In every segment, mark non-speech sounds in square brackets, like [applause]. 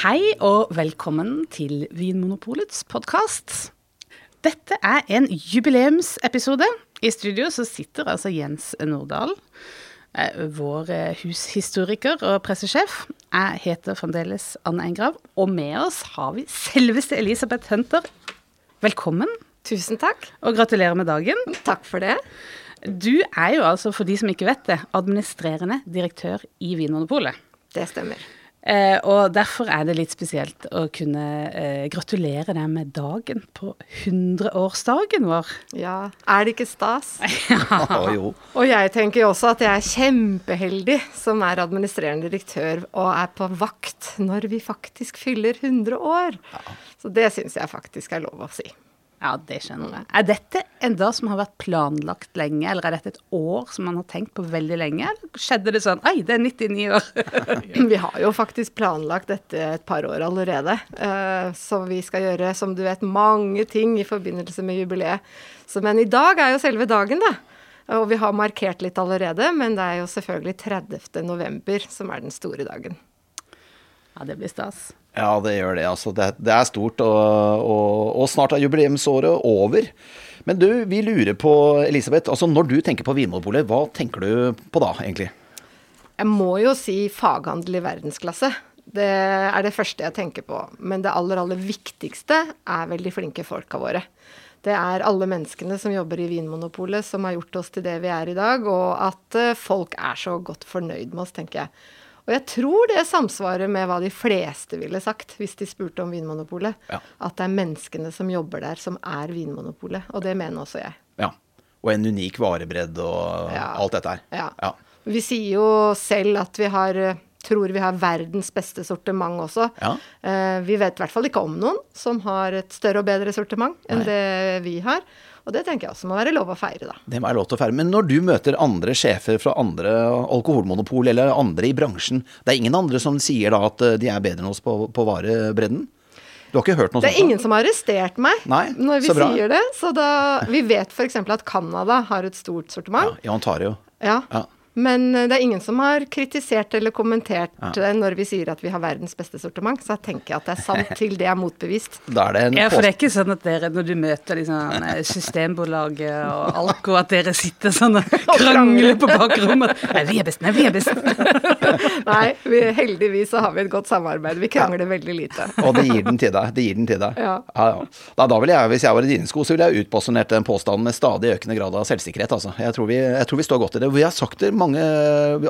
Hei og velkommen til Vinmonopolets podkast. Dette er en jubileumsepisode. I studio så sitter altså Jens Nordahl, eh, vår eh, hushistoriker og pressesjef. Jeg heter fremdeles Anne Engrav, og med oss har vi selveste Elisabeth Hunter. Velkommen. Tusen takk. Og gratulerer med dagen. Takk for det. Du er jo altså, for de som ikke vet det, administrerende direktør i Vinmonopolet. Det stemmer. Eh, og derfor er det litt spesielt å kunne eh, gratulere deg med dagen på 100-årsdagen vår. Ja, er det ikke stas? [laughs] ja, jo. Og jeg tenker jo også at jeg er kjempeheldig som er administrerende direktør og er på vakt når vi faktisk fyller 100 år. Ja. Så det syns jeg faktisk er lov å si. Ja, det skjønner jeg. Er dette en dag som har vært planlagt lenge, eller er dette et år som man har tenkt på veldig lenge? Eller skjedde det sånn Oi, det er 99 år. [laughs] vi har jo faktisk planlagt dette et par år allerede. Uh, så vi skal gjøre, som du vet, mange ting i forbindelse med jubileet. Så, men i dag er jo selve dagen, da. Og vi har markert litt allerede, men det er jo selvfølgelig 30. november som er den store dagen. Ja, det blir stas. Ja, det gjør det. Altså, det, det er stort, og, og, og, snart er jubileumsåret over. Men du, vi lurer på, Elisabeth, altså når du tenker på Vinmonopolet, hva tenker du på da, egentlig? Jeg må jo si faghandel i verdensklasse. Det er det første jeg tenker på. Men det aller, aller viktigste er vel de flinke folka våre. Det er alle menneskene som jobber i Vinmonopolet som har gjort oss til det vi er i dag, og at eh, folk er så godt fornøyd med oss, tenker jeg. Og jeg tror det samsvarer med hva de fleste ville sagt hvis de spurte om Vinmonopolet. Ja. At det er menneskene som jobber der, som er Vinmonopolet. Og det mener også jeg. Ja. Og en unik varebredd og ja. alt dette her. Ja. ja. Vi sier jo selv at vi har tror vi har verdens beste sortiment også. Ja. Eh, vi vet i hvert fall ikke om noen som har et større og bedre sortiment enn Nei. det vi har. Og det tenker jeg også må være lov å feire, da. Det må være lov til å feire. Men når du møter andre sjefer fra andre alkoholmonopol eller andre i bransjen, det er ingen andre som sier da at eh, de er bedre enn oss på, på varebredden? Du har ikke hørt noe sånt? Det er sånt, ingen som har arrestert meg Nei, når vi sier det. Så da, vi vet f.eks. at Canada har et stort sortiment. Ja, I Ontario. Ja. ja. Men eh, det er ingen som har kritisert eller kommentert ja. når vi sier at vi har verdens beste sortiment. Så jeg tenker at det er sant til det er motbevist. [laughs] Da er det en ja, for det er ikke sånn at dere, når du møter liksom eh, Systembolaget og Alco, at dere sitter sånn og krangler på bakrommet? Nei, vi er best, nei, vi er best. [laughs] nei, vi, heldigvis så har vi et godt samarbeid. Vi krangler ja. veldig lite. og det gir den til deg. Det gir den til deg. Ja. Da, da vil jeg, hvis jeg var i dine sko, så ville jeg utbasunert den påstanden med stadig økende grad av selvsikkerhet, altså. Jeg tror vi, jeg tror vi står godt i det. Vi har sagt det mange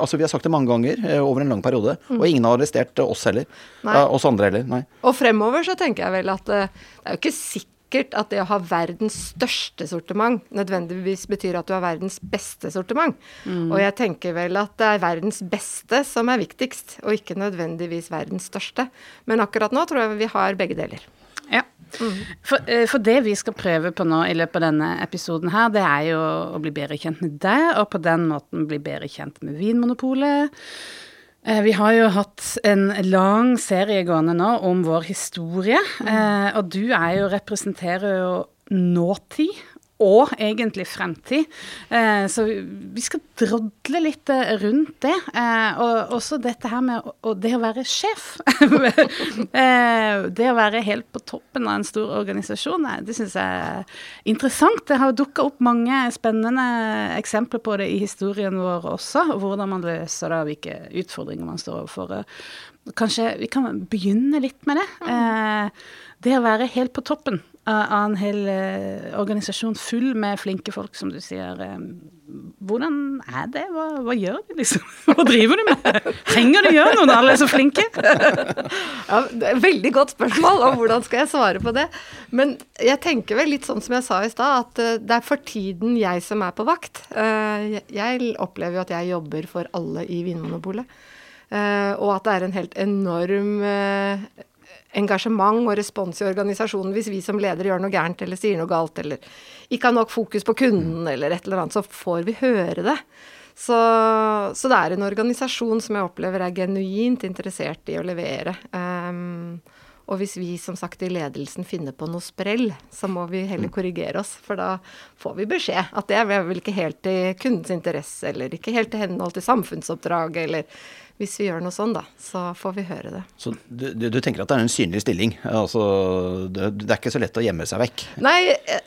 Altså, vi har sagt det mange ganger eh, over en lang periode, mm. og ingen har arrestert oss heller. Nei. Oss andre heller. Nei. Og fremover så tenker jeg vel at eh, det er jo ikke sikkert at det å ha verdens største sortiment nødvendigvis betyr at du har verdens beste sortiment. Mm. Og jeg tenker vel at det er verdens beste som er viktigst, og ikke nødvendigvis verdens største. Men akkurat nå tror jeg vi har begge deler. Ja. For, eh, for, det vi skal prøve på nå i løpet av denne episoden her, det er jo å bli bedre kjent med deg, og på den måten bli bedre kjent med Vinmonopolet. Eh, vi har jo hatt en lang serie gående nå om vår historie, mm. og du er jo, representerer jo nåtid og egentlig fremtid. Eh, så vi skal drodle litt eh, rundt det. Eh, og også dette her med det å være sjef. [laughs] det å være helt på toppen av en stor organisasjon, det syns jeg er interessant. Det har dukka opp mange spennende eksempler på det i historien vår også. Hvordan man løser det, hvilke utfordringer man står overfor. Kanskje vi kan begynne litt med det. Det å være helt på toppen av en hel eh, organisasjon full med flinke folk, som du sier. Eh, hvordan er det? Hva, hva gjør de, liksom? [laughs] Hva driver du med? Trenger du gjøre noe når alle er så flinke? [laughs] ja, det er Veldig godt spørsmål, og hvordan skal jeg svare på det? Men jeg tenker vel litt sånn som jeg sa i stad, at eh, det er for tiden jeg som er på vakt. Jeg opplever jo at jeg jobber for alle i Vinmonopolet. Og at det er en helt enorm engasjement og respons i organisasjonen hvis vi som ledere gjør noe gærent eller sier noe galt eller ikke har nok fokus på kunden eller et eller annet, så får vi høre det. Så, så det er en organisasjon som jeg opplever er genuint interessert i å levere. Um, og hvis vi som sagt i ledelsen finner på noe sprell, så må vi heller mm. korrigere oss. For da får vi beskjed at det er vel ikke helt i kundens interesse, eller ikke helt i henhold til samfunnsoppdraget, eller hvis vi gjør noe sånn, da, så får vi høre det. Så du, du, du tenker at det er en synlig stilling? Altså, det, det, er ikke så lett å gjemme seg vekk? Nei,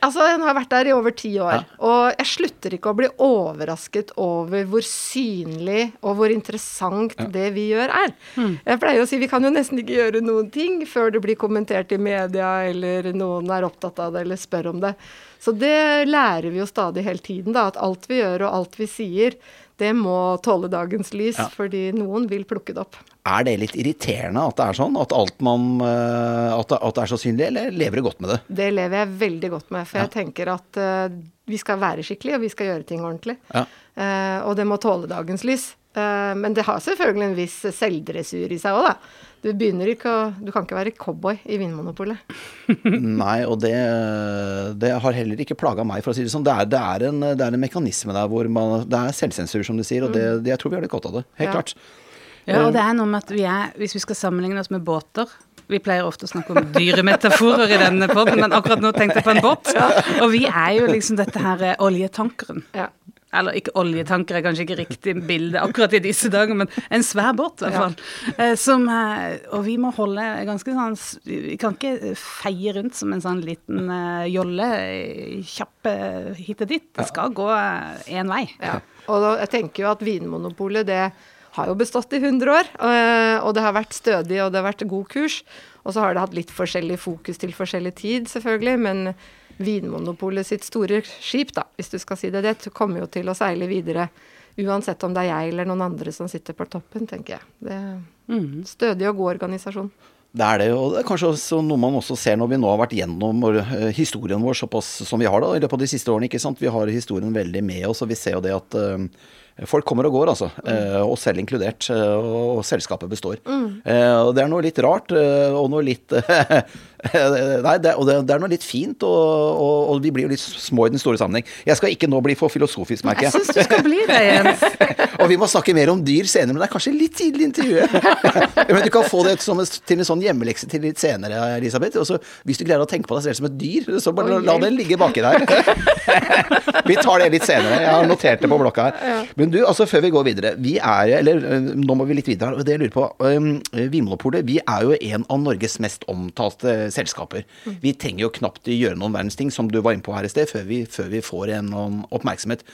altså jeg har vært der i over ti år. Ja. Og jeg slutter ikke å bli overrasket over hvor synlig og hvor interessant ja. det vi gjør er. Mm. Jeg pleier å si vi kan jo nesten ikke gjøre noen ting før det blir kommentert i media, eller noen er opptatt av det eller spør om det. Så det lærer vi jo stadig hele tiden, da. At alt vi gjør og alt vi sier, det må tåle dagens lys, ja. fordi noen vil plukke det opp. Er det litt irriterende at det er sånn? At, alt man, eh, at, det, at det er så synlig, eller lever du godt med det? Det lever jeg veldig godt med, for ja. jeg tenker at uh, vi skal være skikkelige, og vi skal gjøre ting ordentlig. Ja. Uh, og det må tåle dagens lys. Uh, men det har selvfølgelig en viss selvdressur i seg òg, da. Du begynner ikke å Du kan ikke være cowboy i Vinmonopolet. [laughs] Nei, og det, det, har heller ikke plaga meg, for å si det sånn. Det er, det er, en, det er en, mekanisme der hvor man Det er selvsensur, som du sier, og det, mm. jeg tror vi har litt godt av det. Helt ja. klart. Ja, og det er noe med at vi er Hvis vi skal sammenligne oss med båter vi pleier ofte å snakke om dyremetaforer i denne poden, men akkurat nå tenkte jeg på en båt. [laughs] Og vi er jo liksom dette her eh, oljetankeren. Ja. Eller ikke oljetanker er kanskje ikke riktig bilde akkurat i disse dager, men en svær båt i hvert fall. Ja. Eh, som, eh, og vi må holde ganske sånn Vi kan ikke feie rundt som en sånn liten uh, jolle kjapp hit og dit. Det skal gå én vei. Ja. Og da, jeg tenker jo at Vinmonopolet det har jo bestått i 100 år. Og det har vært stødig, og det har vært god kurs. Og så har det hatt litt forskjellig fokus til forskjellig tid, selvfølgelig. men Vinmonopolet sitt store skip, da, hvis du skal si det, det kommer jo til å seile videre. Uansett om det er jeg eller noen andre som sitter på toppen, tenker jeg. Det er mm. Stødig og god organisasjon. Det er det, og det er kanskje også noe man også ser når vi nå har vært gjennom eh, historien vår såpass som vi har da, i løpet av de siste årene. ikke sant? Vi har historien veldig med oss, og vi ser jo det at uh, Folk kommer og går, altså. Mm. Eh, og selv inkludert. Eh, og, og selskapet består. Mm. Eh, og det er noe litt rart, og noe litt [laughs] [laughs] Nei, det, og det, det, er noe litt fint, og, og, og, vi blir jo litt små i den store sammenheng. Jeg skal ikke nå bli for filosofisk, merker jeg. Jeg syns du skal bli det, Jens. [laughs] og vi må snakke mer om dyr senere, men det er kanskje litt tidlig i intervjuet. [laughs] men du kan få det som, til en sånn hjemmelekse til litt senere, Elisabeth. Også, hvis du greier å tenke på deg selv som et dyr, så bare la den ligge baki der. vi tar det litt senere. Jeg har notert det på blokka her. Men du, altså før vi går videre. Vi er, eller nå må vi litt videre. og Det jeg lurer på. Um, Vinmonopolet, vi er jo en av Norges mest omtalte selskaper. Vi trenger jo knapt gjøre noen verdens ting, som du var inne på her i sted, før vi, før vi får en oppmerksomhet.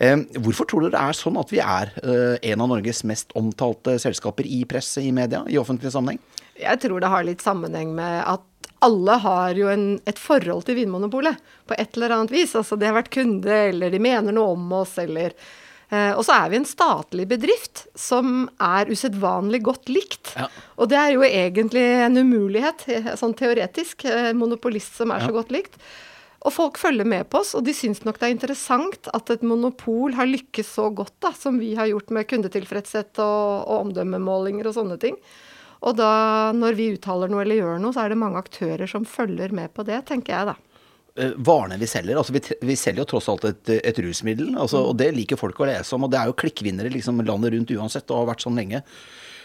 Eh, hvorfor tror du det er sånn at vi er eh, en av Norges mest omtalte selskaper i presse, i media, i offentlig sammenheng? Jeg tror det har litt sammenheng med at alle har jo en, et forhold til Vinmonopolet på et eller annet vis. Altså de har vært kunde, eller de mener noe om oss, eller og så er vi en statlig bedrift som er usedvanlig godt likt. Ja. Og det er jo egentlig en umulighet, eh, sånn teoretisk. Eh, monopolist som er ja. så godt likt. Og folk følger med på oss, og de syns nok det er interessant at et monopol har lykkes så godt da, som vi har gjort med kundetilfredshet og, og omdømmemålinger og sånne ting. Og da, når vi uttaler noe eller gjør noe, så er det mange aktører som følger med på det, tenker jeg da. Eh, varene vi selger. altså Vi, vi selger jo tross alt et, et rusmiddel, altså, og det liker folk å lese om. Og det er jo klikkvinnere liksom landet rundt uansett, og har vært sånn lenge.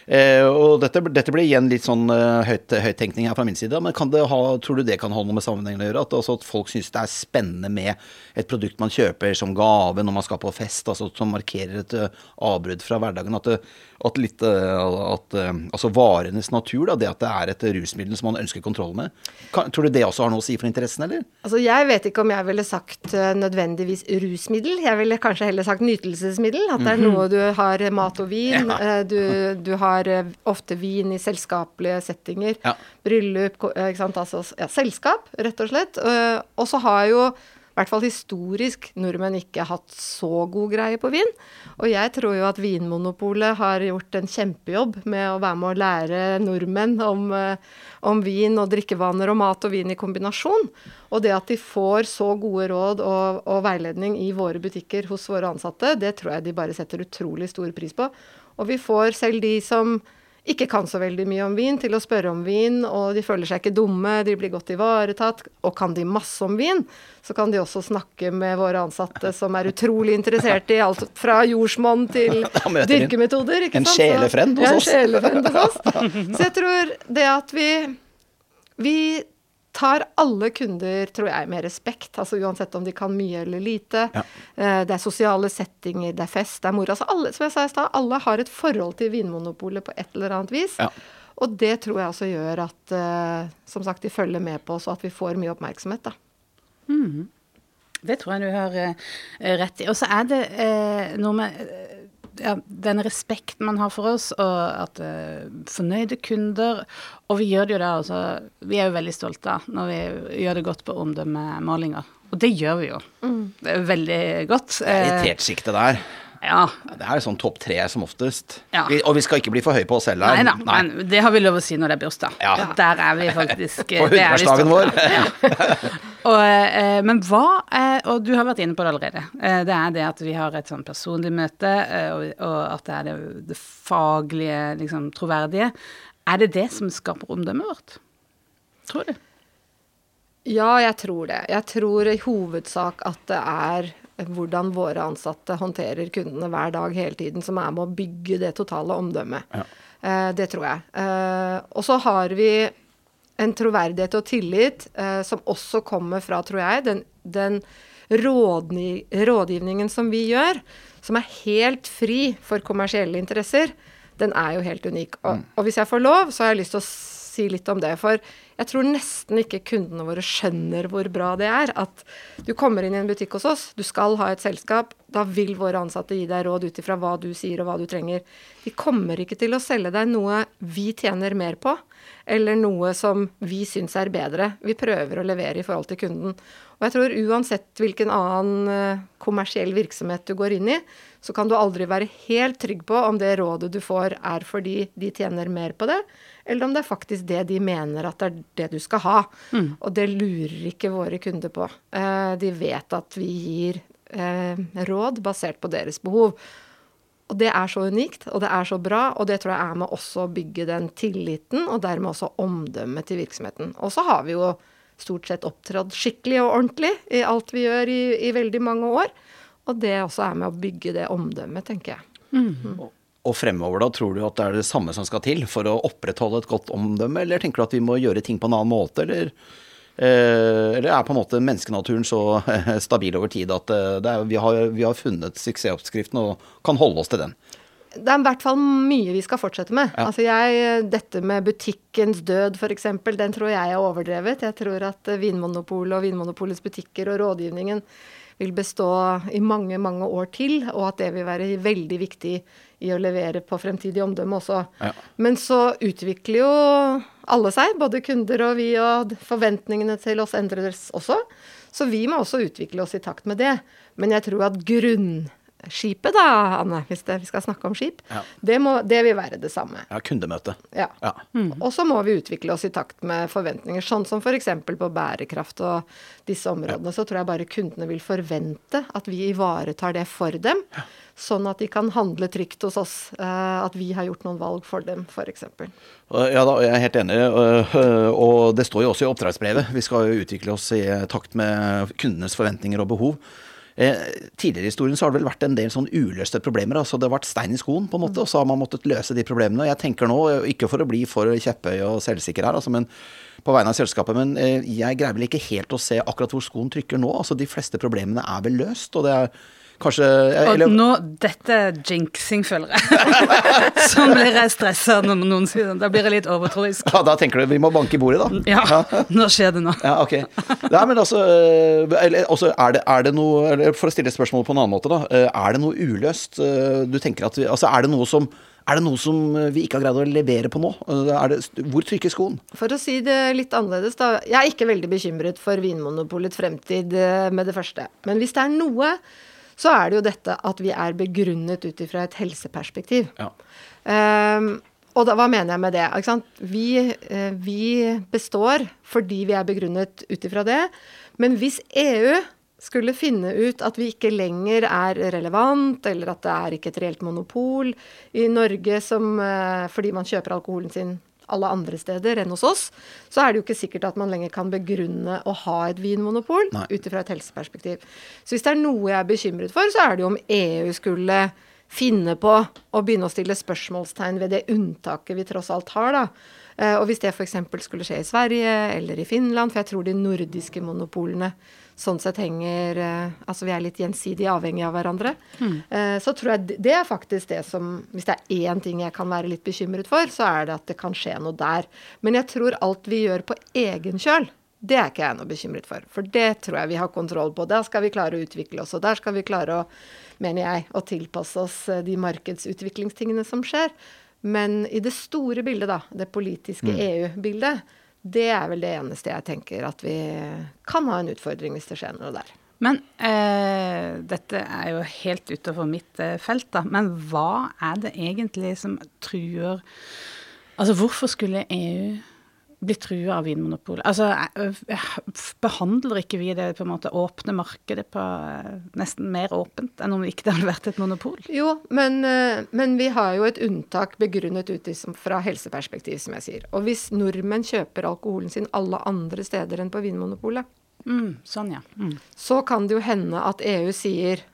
Eh, og dette, dette, blir igjen litt sånn uh, høyt, høyttenkning her fra min side. Men ha, tror du det kan ha noe med sammenhengen å gjøre? At, altså, at folk syns det er spennende med et produkt man kjøper som gave når man skal på fest, altså, som markerer et uh, avbrudd fra hverdagen. At, det, at, litt, uh, at altså varenes natur, da, det at det er et rusmiddel som man ønsker kontroll med. Kan, tror du det også har noe å si for interessen, eller? Altså, jeg vet ikke om jeg ville sagt nødvendigvis rusmiddel. Jeg ville kanskje heller sagt nytelsesmiddel. At det er mhm. noe du har mat og vin. Ja. [laughs] Du, du har eh, ofte vin i selskapelige settinger. Ja. Bryllup, eh, ikke sant. Altså ja, selskap, rett og slett. Eh, og så har jo i hvert fall historisk nordmenn ikke hatt så god greie på vin. Og jeg tror jo at Vinmonopolet har gjort en kjempejobb med å være med å lære nordmenn om, om vin og drikkevaner og mat og vin i kombinasjon. Og det at de får så gode råd og, og veiledning i våre butikker hos våre ansatte, det tror jeg de bare setter utrolig stor pris på. Og vi får selv de som ikke kan så veldig mye om vin, til å spørre om vin, og de føler seg ikke dumme, de blir godt ivaretatt. Og kan de masse om vin, så kan de også snakke med våre ansatte som er utrolig interessert i alt fra jordsmonn til [laughs] dyrkemetoder. en sjelefrend hos oss. Ja, en sjelefrend hos [laughs] oss. Så jeg tror det at vi, vi tar alle kunder, tror jeg, med respekt. Altså uansett om de kan mye eller lite. Ja. Eh, Det er sosiale settinger, det er fest, det er moro. Altså alle, som jeg sa i stad, alle har et forhold til Vinmonopolet på et eller annet vis. Ja. Og det tror jeg også gjør at eh, som sagt, de følger med på oss, og at vi får mye oppmerksomhet. da. Det tror jeg du har eh, rett i. Og så er det eh, noe med ja, den respekten man har for oss, og at uh, fornøyde kunder Og vi gjør det jo da altså Vi er jo veldig stolte av når vi gjør det godt på omdømmemålinger. Og det gjør vi jo. Det er veldig godt. Det er Eh, irritersjiktet der. Ja. Det er sånn topp tre som oftest. Ja. Vi, og vi skal ikke bli for høye på oss selv her. Nei da, men det har vi lov å si når det er bursdag. Ja. Der er vi faktisk På er hundreårsdagen vår. [laughs] Og, eh, men hva eh, Og du har vært inne på det allerede. Eh, det er det at vi har et sånn personlig møte, eh, og, og at det er det, det faglige, liksom troverdige. Er det det som skaper omdømmet vårt? Tror du? Ja, jeg tror det. Jeg tror i hovedsak at det er hvordan våre ansatte håndterer kundene hver dag hele tiden, som er med å bygge det totale omdømmet. Ja. det tror jeg. Eh, og så har vi en troverdighet og tillit eh, som også kommer fra, tror jeg, den, den rådni, rådgivningen som vi gjør, som er helt fri for kommersielle interesser, den er jo helt unik. Og, og hvis jeg får lov, så har jeg lyst til å si litt om det. For jeg tror nesten ikke kundene våre skjønner hvor bra det er. At du kommer inn i en butikk hos oss, du skal ha et selskap. Da vil våre ansatte gi deg råd ut ifra hva du sier og hva du trenger. De kommer ikke til å selge deg noe vi tjener mer på, eller noe som vi syns er bedre. Vi prøver å levere i forhold til kunden. Og jeg tror uansett hvilken annen eh, kommersiell virksomhet du går inn i, så kan du aldri være helt trygg på om det rådet du får er fordi de tjener mer på det, eller om det er faktisk det de mener at det er det du skal ha. Og det lurer ikke våre kunder på. Eh, de vet at vi gir eh, råd basert på deres behov. Og det er så unikt, og det er så bra, og det tror jeg er med også å bygge den tilliten, og dermed også omdømmet til virksomheten. Og så har vi jo stort sett opptrådt skikkelig og ordentlig i alt vi gjør i, i veldig mange år. Og det også er med å bygge det omdømmet, tenker jeg. Og fremover da, tror du at det er det samme som skal til for å opprettholde et godt omdømme, eller tenker du at vi må gjøre ting på en annen måte, eller, eh, eller er på en måte menneskenaturen så eh, [laughs] stabil over tid at eh, det er, vi, har, vi har funnet suksessoppskriften og kan holde oss til den? Det er i hvert fall mye vi skal fortsette med. Ja. Altså jeg, dette med butikkens død f.eks., den tror jeg er overdrevet. Jeg tror at eh, Vinmonopolet og Vinmonopolets butikker og rådgivningen vil bestå i mange, mange år til, og at det vil være veldig viktig i å levere på fremtidig omdømme også. Ja. Men så utvikler jo alle seg, både kunder og vi, og forventningene til oss endres også. Så vi må også utvikle oss i takt med det. Men jeg tror at grunnskipet, da, Anne, hvis det, vi skal snakke om skip, Ja. det, må, det vil være det samme. Ja, kundemøte. Ja. Ja. Og så må vi utvikle oss i takt med forventninger, sånn som f.eks. på bærekraft og disse områdene. Så tror jeg bare kundene vil forvente at vi ivaretar det for dem, sånn at de kan handle trygt hos oss. eh, at vi har gjort noen valg for dem, f.eks. Ja da, jeg er helt enig. Og det står jo også i oppdragsbrevet. Vi skal utvikle oss i takt med kundenes forventninger og behov. Eh, tidligere i historien så har det vel vært en del sånn uløste problemer. altså Det har vært stein i skoen, på en måte, og så har man måttet løse de problemene. Jeg tenker nå, ikke for å bli for kjepphøy og selvsikker her, altså, men på vegne av selskapet, men eh, jeg greier vel ikke helt å se akkurat hvor skoen trykker nå. altså De fleste problemene er vel løst, og det er kanskje Og eller, nå, dette er jinxing, føler jeg. [laughs] Sånn blir jeg stressa når noen sier det. Da blir jeg litt overtroisk. ja, Da tenker du vi må banke i bordet, da? Ja, [laughs] nå skjer det nå. Ja, ok. Nei, men altså, øh, eller, altså er, det, er det noe eller For å stille spørsmålet på en annen måte, da. øh, Er det noe uløst? øh, Du tenker at vi, altså, er det noe som er det noe som vi ikke har greid å levere på nå? Det, hvor trykker skoen? For å si det litt annerledes, da. Jeg er ikke veldig bekymret for Vinmonopolets fremtid eh, med det første. Men hvis det er noe, så er det jo dette at vi er begrunnet ut ifra et helseperspektiv. Ja. Um, og da, hva mener jeg med det? Ikke sant? Vi, uh, vi består fordi vi er begrunnet ut ifra det. Men hvis EU skulle finne ut at vi ikke lenger er relevant, eller at det er ikke et reelt monopol i Norge som, eh, fordi man kjøper alkoholen sin alle andre steder enn hos oss, så er det jo ikke sikkert at man lenger kan begrunne å ha et vinmonopol ut ifra et helseperspektiv. Så hvis det er noe jeg er bekymret for, så er det jo om EU skulle finne på å begynne å stille spørsmålstegn ved det unntaket vi tross alt har, da. Eh, og hvis det f.eks. skulle skje i Sverige eller i Finland, for jeg tror de nordiske monopolene sånn sett henger eh, Altså vi er litt gjensidig avhengige av hverandre. Mm. Eh, så tror jeg det er faktisk det som Hvis det er én ting jeg kan være litt bekymret for, så er det at det kan skje noe der. Men jeg tror alt vi gjør på egen kjøl, det er ikke jeg noe bekymret for. For det tror jeg vi har kontroll på. Der skal vi klare å utvikle oss, og der skal vi klare å, mener jeg, å tilpasse oss de markedsutviklingstingene som skjer. Men i det store bildet, da, det politiske mm. EU-bildet, det er vel det eneste jeg tenker at vi kan ha en utfordring hvis det skjer noe der. Men eh, dette er jo helt utover mitt eh, felt, da. Men hva er det egentlig som truer Altså hvorfor skulle EU blir trua av Vinmonopolet. Altså, behandler ikke vi det på en måte åpne markedet på nesten mer åpent enn om ikke det hadde vært et monopol? Jo, men, men vi har jo et unntak begrunnet ut fra helseperspektiv, som jeg sier. Og hvis nordmenn kjøper alkoholen sin alle andre steder enn på Vinmonopolet, mm, sånn, ja. mm. så kan det jo hende at EU sier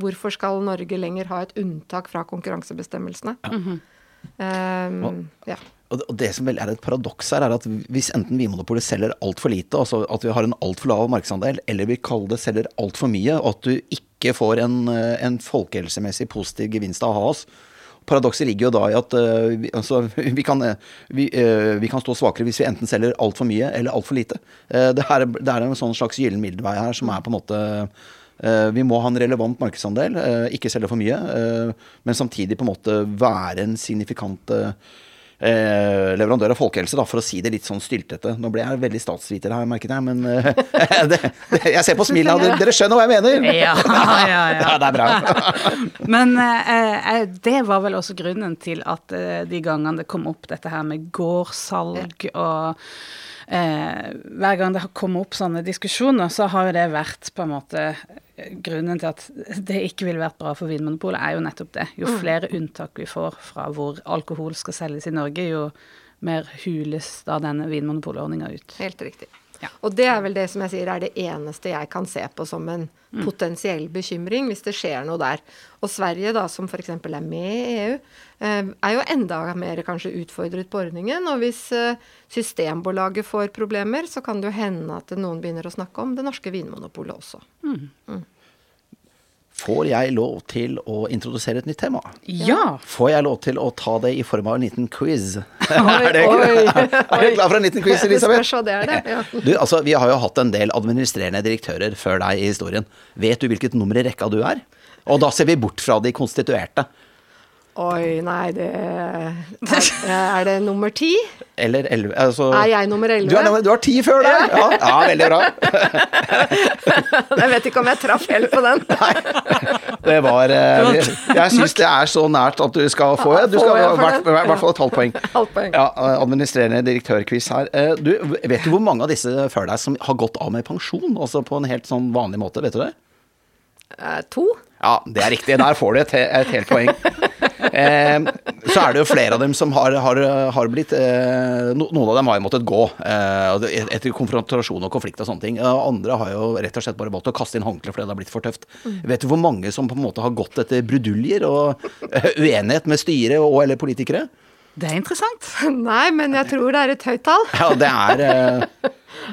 hvorfor skal Norge lenger ha et unntak fra konkurransebestemmelsene? Ja. Mm -hmm. um, ja. Og det som vel er et paradoks her, er at hvis enten Vinmonopolet selger altfor lite, altså at vi har en altfor lav markedsandel, eller vi kaller det selger altfor mye, og at du ikke får en, en folkehelsemessig positiv gevinst av å ha oss. Paradokset ligger jo da i at uh, vi, altså, [laughs] vi, kan, vi, uh, vi, kan, stå svakere hvis vi enten selger altfor mye eller altfor lite. Uh, det, her, det, er en sånn slags gyllen middelvei her som er på en måte vi må ha en relevant markedsandel, ikke selge for mye, men samtidig på en måte være en signifikant eh, leverandør av folkehelse, da, for å si det litt sånn styltete. Nå ble jeg veldig statsviter her, merket jeg, men eh, [laughs] det, det, jeg ser på smilene, dere, skjønner hva jeg mener? Ja, ja, ja. [laughs] ja det er bra. [laughs] men eh, eh, det var vel også grunnen til at eh, de gangene det kom opp dette her med gårdssalg og eh, hver gang det har kommet opp sånne diskusjoner, så har jo det vært på en måte Grunnen til at det ikke ville vært bra for Vinmonopolet, er jo nettopp det. Jo mm. flere unntak vi får fra hvor alkohol skal selges i Norge, jo mer hules da denne vinmonopolordninga ut. Helt riktig. Ja. Og det er vel det som jeg sier er det eneste jeg kan se på som en mm. potensiell bekymring hvis det skjer noe der. Og Sverige, da, som f.eks. er med i EU, eh, er jo enda mer kanskje utfordret på ordningen. Og hvis eh, Systembolaget får problemer, så kan det jo hende at noen begynner å snakke om det norske vinmonopolet også. Mm. Mm. Får jeg lov til å introdusere et nytt tema? Ja. Får jeg lov til å ta det i form av en liten quiz? Oi, [laughs] er, det, oi, [laughs] er du klar for en liten quiz, Elisabeth? Det spørs det er det. Ja. Du, altså, vi har jo hatt en del administrerende direktører før deg i historien. Vet du hvilket nummer i rekka du er? Og da ser vi bort fra de konstituerte. Oi, nei, det Er, er det nummer ti? Eller elleve. Altså, er jeg nummer elleve? Du, du, har ti før der! Ja, ja, veldig bra. [laughs] jeg vet ikke om jeg traff helt på den. Nei, det var eh, Jeg syns det er så nært at du skal få Du skal i hvert fall et [laughs] halvt poeng. Ja, administrerende direktørquiz her. Eh, du, vet du hvor mange av disse før deg som har gått av med pensjon? Altså på en helt sånn vanlig måte, vet du det? Eh, to. Ja, det er riktig. Der får du et, et helt poeng. [laughs] Eh, så er det jo flere av dem som har, har, har blitt eh, Noen av dem har jo måttet gå eh, etter konfrontasjon og konflikt og sånne ting. Andre har jo rett og slett bare valgt å kaste inn håndkleet fordi det har blitt for tøft. Mm. Vet du hvor mange som på en måte har gått etter bruduljer og uenighet med styret og eller politikere? Det er interessant. [laughs] Nei, men jeg tror det er et høyt tall. Ja, det er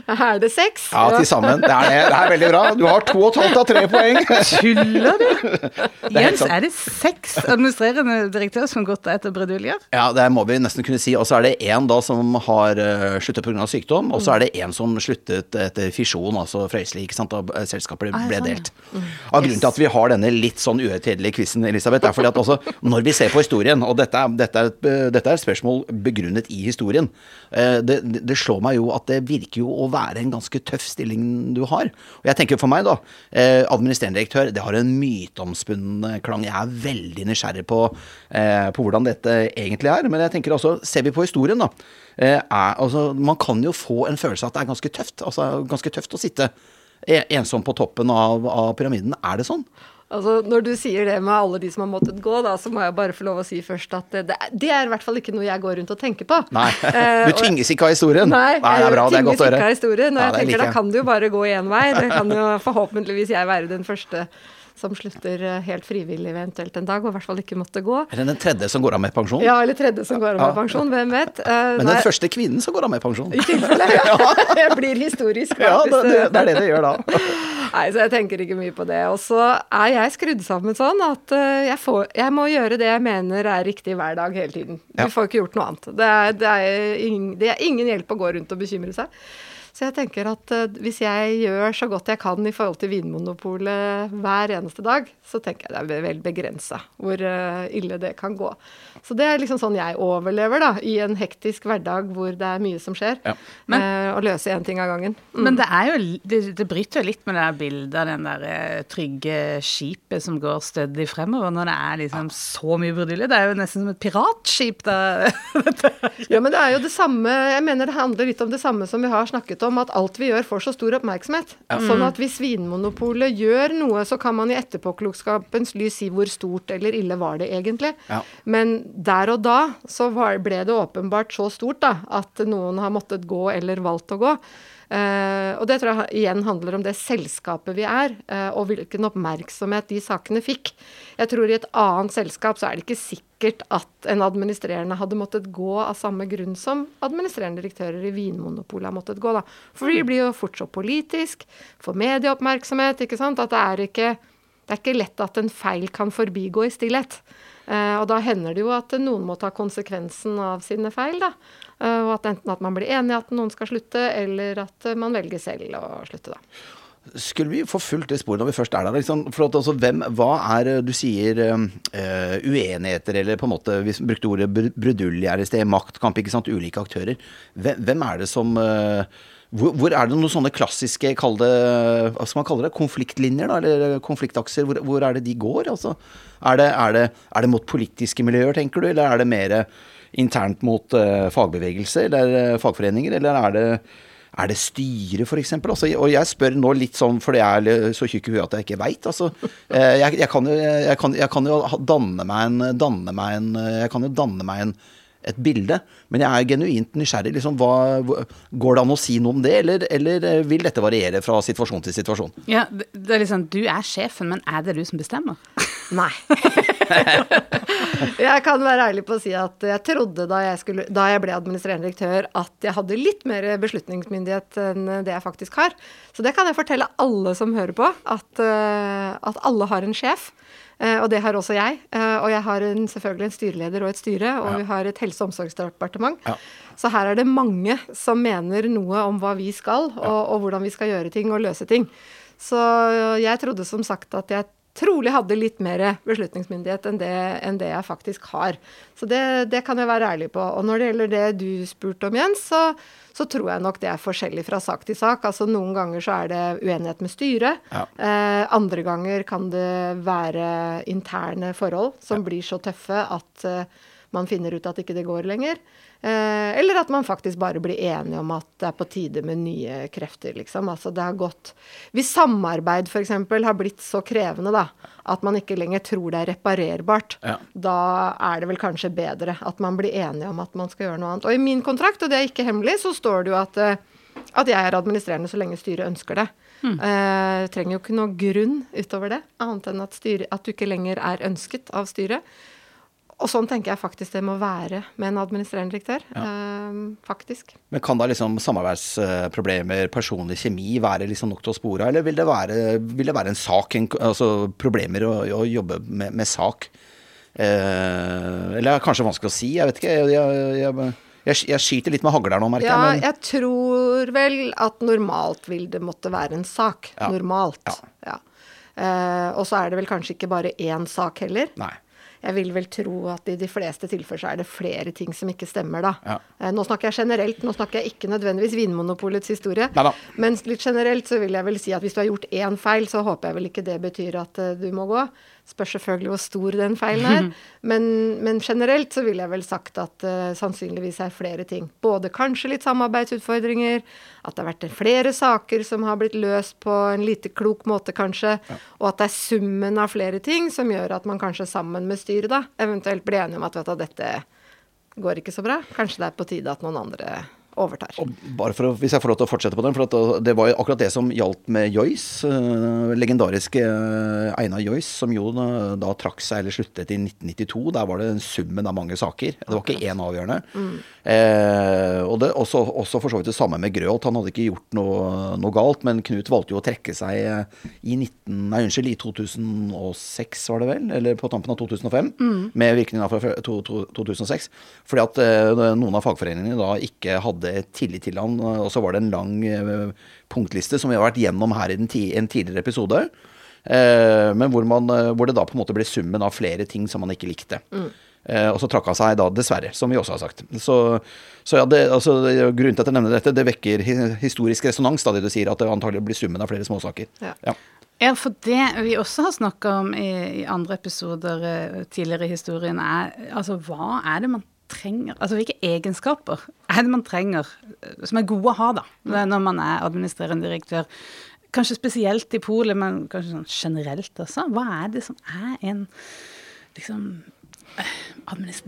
Er det seks? Ja, til sammen. Det er, det. det er veldig bra. Du har to og et halvt av tre poeng. Tuller du? [laughs] Jens, er det seks administrerende direktører som har gått etter bruduljer? Ja, det må vi nesten kunne si. Og så er det én da som har uh, sluttet pga. sykdom, og så er det én som sluttet etter fisjon, altså Frøysli, ikke sant, da selskapet ble, ble ah, delt. Mm. Av grunnen til at vi har denne litt sånn uhøytidelige quizen, Elisabeth, er fordi at også når vi ser på historien, og dette er, dette er, et, dette er et spørsmål begrunnet i historien, uh, det, det slår meg jo at det virker jo å være en ganske tøff stilling du har. Og jeg tenker for meg, da. Eh, administrerende direktør, det har en myteomspunnen klang. Jeg er veldig nysgjerrig på, eh, på, hvordan dette egentlig er. Men jeg tenker også, ser vi på historien, da. Eh, er, altså, man kan jo få en følelse av at det er ganske tøft. Altså ganske tøft å sitte ensom på toppen av, av pyramiden. Er det sånn? Altså, Når du sier det med alle de som har måttet gå, da, så må jeg bare få lov å si først at det, det er i hvert fall ikke noe jeg går rundt og tenker på. Nei, eh, [laughs] Du tvinges ikke av historien? Nei, nei det er bra, det er godt å høre. Historien, og ja, jeg tenker like. Da kan det jo bare gå én vei. Det kan jo [laughs] forhåpentligvis jeg være den første som slutter eh, helt frivillig eventuelt en dag, og i hvert fall ikke måtte gå. Eller den tredje som går av med pensjon. Ja, eller tredje som går av med Ja. pensjon, hvem vet. Eh, Men nei, den første kvinnen som går av med pensjon. I tilfelle, ja. [laughs] det blir historisk. da, Ja, det, det, det er det det gjør da. Nei, så jeg tenker ikke mye på det. Og så er jeg skrudd sammen sånn at eh, jeg, får, jeg må gjøre det jeg mener er riktig hver dag hele tiden. Ja. Får ikke gjort noe annet. Det er, det, er ingen, det er ingen hjelp å gå rundt og bekymre seg. Så jeg tenker at eh, hvis jeg gjør så godt jeg kan i forhold til Vinmonopolet hver eneste dag, så tenker jeg det er vel begrensa hvor eh, ille det kan gå. Så det er liksom sånn jeg overlever, da, i en hektisk hverdag hvor det er mye som skjer. Ja. Men- eh, å løse én ting av gangen. Mm. Men det er jo Det, det bryter jo litt med det der bildet av den der trygge skipet som går stødig fremover, når det er liksom så mye brudulje. Det er jo nesten som et piratskip, da. [laughs] Ja, men det er jo det samme Jeg mener det handler litt om det samme som vi har snakket om, at alt vi gjør får så stor oppmerksomhet. Sånn at hvis Vinmonopolet gjør noe, så kan man i etterpåklokskapens lys si hvor stort eller ille var det egentlig. Ja. Men der og da så var, ble det åpenbart så stort da, at noen har måttet gå eller valgt å gå. Uh, og det tror jeg igjen handler om det selskapet vi er, uh, og hvilken oppmerksomhet de sakene fikk. Jeg tror i et annet selskap så er det ikke sikkert at en administrerende hadde måttet gå av samme grunn som administrerende direktører i Vinmonopolet har måttet gå. da. For de blir jo fortsatt politisk, får medieoppmerksomhet, ikke sant. At det er ikke det er ikke lett at en feil kan forbigå i stillhet. Uh, og da hender det jo at noen må ta konsekvensen av sine feil, da. Uh, og at enten at man blir enig at noen skal slutte, eller at man velger selv å slutte, da. Skulle vi få fulgt det sporet når vi først er der? Liksom, for at, altså, hvem, hva er Du sier uh, uenigheter, eller på en måte Vi brukte ordet br- brudulje i sted. Maktkamp, ikke sant. Ulike aktører. Hvem, hvem er det som uh, hvor, hvor er det noen sånne klassiske, kall det, hva skal man kalle det, konfliktlinjer, da, eller konfliktakser? Hvor, hvor er det de går? Altså, er, det, er, det, er det mot politiske miljøer, tenker du, eller er det mer internt mot uh, fagbevegelse eller eh, fagforeninger, eller er det er det styret, f.eks.? Altså, og jeg spør nå litt sånn fordi jeg er så tjukk i huet at jeg ikke veit. Altså, Eh, jeg, jeg, kan jeg, jeg kan jo danne meg en, danne meg en Jeg kan jo danne meg en, et bilde, men jeg er genuint nysgjerrig. Liksom, hva, går det an å si noe om det, eller, eller eh, vil dette variere fra situasjon til situasjon? Ja, det, det er liksom Du er sjefen, men er det du som bestemmer? [laughs] Nei. [laughs] jeg kan være ærlig på å si at jeg trodde da jeg, skulle, da jeg ble administrerende direktør at jeg hadde litt mer beslutningsmyndighet enn det jeg faktisk har. Så det kan jeg fortelle alle som hører på, at, eh, at alle har en sjef. Eh, og det har også jeg. Eh, og jeg har en, selvfølgelig en styreleder og et styre, og vi har et helse- og omsorgsdepartement. Ja. Så her er det mange som mener noe om hva vi skal, og, og hvordan vi skal gjøre ting og løse ting. Så jeg trodde som sagt at jeg trolig hadde litt mer beslutningsmyndighet enn det, enn det jeg faktisk har. Så det, det kan jeg være ærlig på. Og når det gjelder det du spurte om, Jens, så, så tror jeg nok det er forskjellig fra sak til sak. Altså Noen ganger så er det uenighet med styret. Ja. Eh, andre ganger kan det være interne forhold som blir så tøffe at eh, man finner ut at ikke det går lenger. Eh, eller at man faktisk bare blir enige om at det er på tide med nye krefter, liksom. Altså det har gått Hvis samarbeid f.eks. har blitt så krevende, da, at man ikke lenger tror det er reparerbart, Ja. da er det vel kanskje bedre at man blir enige om at man skal gjøre noe annet. Og i min kontrakt, og det er ikke hemmelig, så står det jo at eh, at jeg er administrerende så lenge styret ønsker det. Eh, trenger jo ikke noe grunn utover det, annet enn at, styret, at du ikke lenger er ønsket av styret. Og sånn tenker jeg faktisk det må være med en administrerende direktør. Eh, faktisk. Men Kan da liksom samarbeidsproblemer, personlig kjemi, være liksom nok til å spore av, eller vil det være, vil det være en sak, en, altså problemer å, å jobbe med, med sak? Eh, eller er det kanskje vanskelig å si, jeg vet ikke. Jeg, jeg, jeg, jeg, jeg skyter litt med hagla nå, merker Ja, jeg. Men, jeg tror vel at normalt vil det måtte være en sak. Ja. Normalt. Ja. Ja. Eh, og så er det vel kanskje ikke bare én sak heller. nei. Jeg vil vel tro at i de fleste tilfeller så er det flere ting som ikke stemmer, da. Ja. Eh, Nå snakker jeg generelt, nå snakker jeg ikke nødvendigvis Vinmonopolets historie. Neida. Men litt generelt så vil jeg vel si at hvis du har gjort én feil, så håper jeg vel ikke det betyr at eh, du må gå. Spørs selvfølgelig hvor stor den feilen er. [laughs] Men, men generelt så ville jeg vel sagt at uh, sannsynligvis er flere ting. Både kanskje litt samarbeidsutfordringer, at det har vært flere saker som har blitt løst på en lite klok måte, kanskje. Og at det er summen av flere ting som gjør at man kanskje sammen med styret da, eventuelt blir enige om at vet du, dette går ikke så bra. Kanskje det er på tide at noen andre overtar. Og bare for Hvis jeg får lov til å fortsette på den. for at Det var jo akkurat det som gjaldt med Joyce. eh, legendariske eh, Einar Joyce, som jo da, trakk seg eller sluttet i 1992. Der var det summen av mange saker. Det var ikke én avgjørende. Eh, og det også, også for så vidt det samme med Grøholt. Han hadde ikke gjort noe, noe galt, men Knut valgte jo å trekke seg eh, i 19, nei, unnskyld, i 2006, var det vel? Eller på tampen av 2005. Med virkning fra to- to- 2006. Fordi at eh, noen av fagforeningene da ikke hadde tillit til han. Og så var det en lang eh, punktliste som vi har vært gjennom her i en tidligere episode. Eh, men hvor, man, eh, hvor det da på en måte ble summen av flere ting som man ikke likte. Eh, og så trakk han seg da, dessverre, som vi også har sagt. Så, så ja, det, altså, grunnen til at jeg nevner dette, det vekker historisk resonans, da det du sier at det antagelig blir summen av flere småsaker. Ja. Ja. Ja, for det vi også har snakka om i, i andre episoder tidligere i historien, er altså hva er det man trenger Altså hvilke egenskaper er det man trenger eh, som er gode å ha, da, når man er administrerende direktør? Kanskje spesielt i Polet, men kanskje sånn generelt også. Hva er det som er en liksom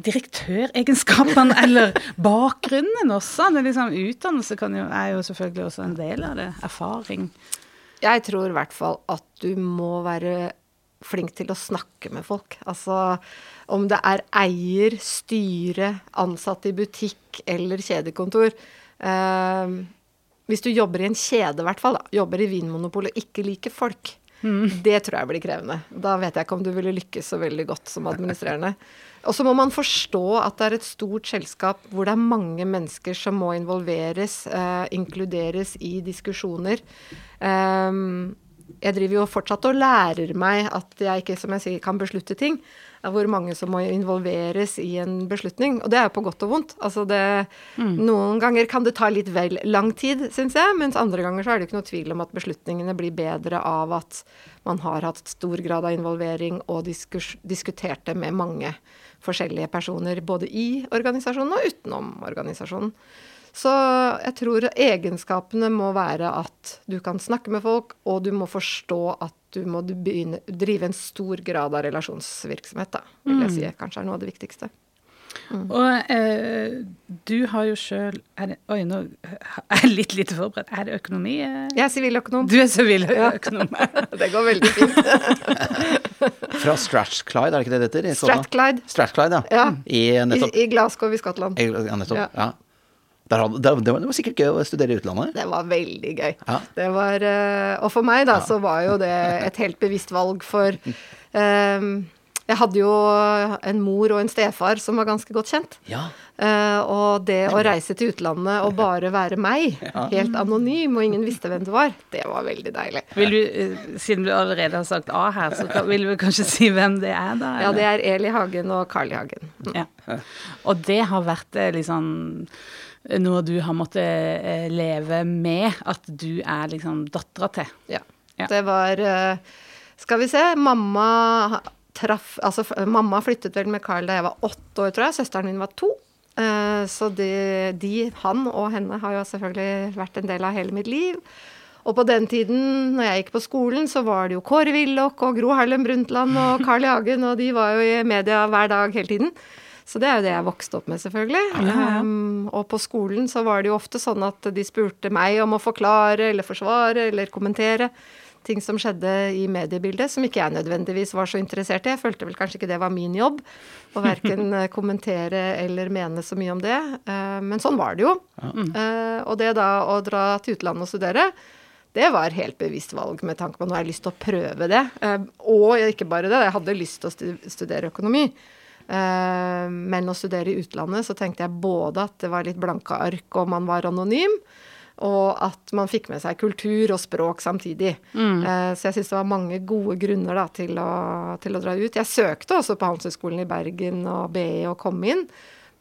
Direktøregenskapene, [laughs] eller bakgrunnen også. Liksom, utdannelse kan jo, er jo selvfølgelig også en del av det. Erfaring. Jeg tror i hvert fall at du må være flink til å snakke med folk. Altså om det er eier, styre, ansatte i butikk eller kjedekontor. Eh, hvis du jobber i en kjede, i hvert fall, da, jobber i Vinmonopolet og ikke liker folk, det tror jeg blir krevende. Da vet jeg ikke om du ville lykkes så veldig godt som administrerende. Og så må man forstå at det er et stort selskap hvor det er mange mennesker som må involveres, eh, inkluderes i diskusjoner. Ehm, jeg driver jo fortsatt og lærer meg at jeg ikke, som jeg sier, kan beslutte ting. Hvor mange som må involveres i en beslutning. Og det er jo på godt og vondt. Altså det, Noen ganger kan det ta litt vel lang tid, syns jeg, mens andre ganger så er det ikke noe tvil om at beslutningene blir bedre av at man har hatt stor grad av involvering og diskus, diskutert det med mange forskjellige personer, både i organisasjonen og utenom organisasjonen. Så jeg tror egenskapene må være at du kan snakke med folk, og du må forstå at du må begynne, drive en stor grad av relasjonsvirksomhet, da, vil jeg si kanskje er noe av det viktigste. Og eh, du har jo sjøl Oi, nå er jeg litt lite forberedt. Er det økonomi? eh? Jeg er siviløkonom. Du er siviløkonom. Ja. [laughs] Det går veldig fint. [laughs] Fra Strathclyde, er det ikke det det heter? i? Strathclyde. Strathclyde, ja. Ja. I I. I Glasgow i Skottland. Ja, nettopp. Ja. Ja. Der hadde, der, det, var, det var sikkert gøy å studere i utlandet. Det var veldig gøy. Ja. Det var, eh, og for meg da, så var jo det et helt bevisst valg, for um, [laughs] jeg hadde jo en mor og en stefar som var ganske godt kjent. Ja. Uh, og det å reise til utlandet og bare være meg, [laughs] helt anonym, og ingen visste hvem du var, det var veldig deilig. Vil du, eh, siden du allerede har sagt A her, så vil du kanskje si hvem det er, da? Ja, det er Eli Hagen og Carl I. Hagen. Mm. Ja. Og det har vært liksom noe du har måttet eh, leve med, at du er liksom dattera til. Ja. Ja. Det var eh, Skal vi se. Mamma traff Altså, mamma flyttet vel med Carl da jeg var åtte år, tror jeg. Søsteren min var to. Eh, så de, de, han og henne, har jo selvfølgelig vært en del av hele mitt liv. Og på den tiden, når jeg gikk på skolen, så var det jo Kåre Willoch og Gro Harlem Brundtland og [laughs] Carl I. Hagen, og de var jo i media hver dag hele tiden. Så det er jo det jeg vokste opp med, selvfølgelig. Um, og på skolen så var det jo ofte sånn at de spurte meg om å forklare eller forsvare eller kommentere ting som skjedde i mediebildet, som ikke jeg nødvendigvis var så interessert i. Jeg følte vel kanskje ikke det var min jobb, å verken [laughs] eh, kommentere eller mene så mye om det. Uh, men sånn var det jo. Eh, og det da å dra til utlandet og studere, det var helt bevisst valg med tanke på at nå har jeg lyst til å prøve det. Eh, og ikke bare det, jeg hadde lyst til å studere økonomi. Eh, men å studere i utlandet, så tenkte jeg både at det var litt blanke ark og man var anonym, og at man fikk med seg kultur og språk samtidig. Mm. så jeg syns det var mange gode grunner da, til, å, til å dra ut. Jeg søkte også på Handelshøyskolen i Bergen og BI og kom inn.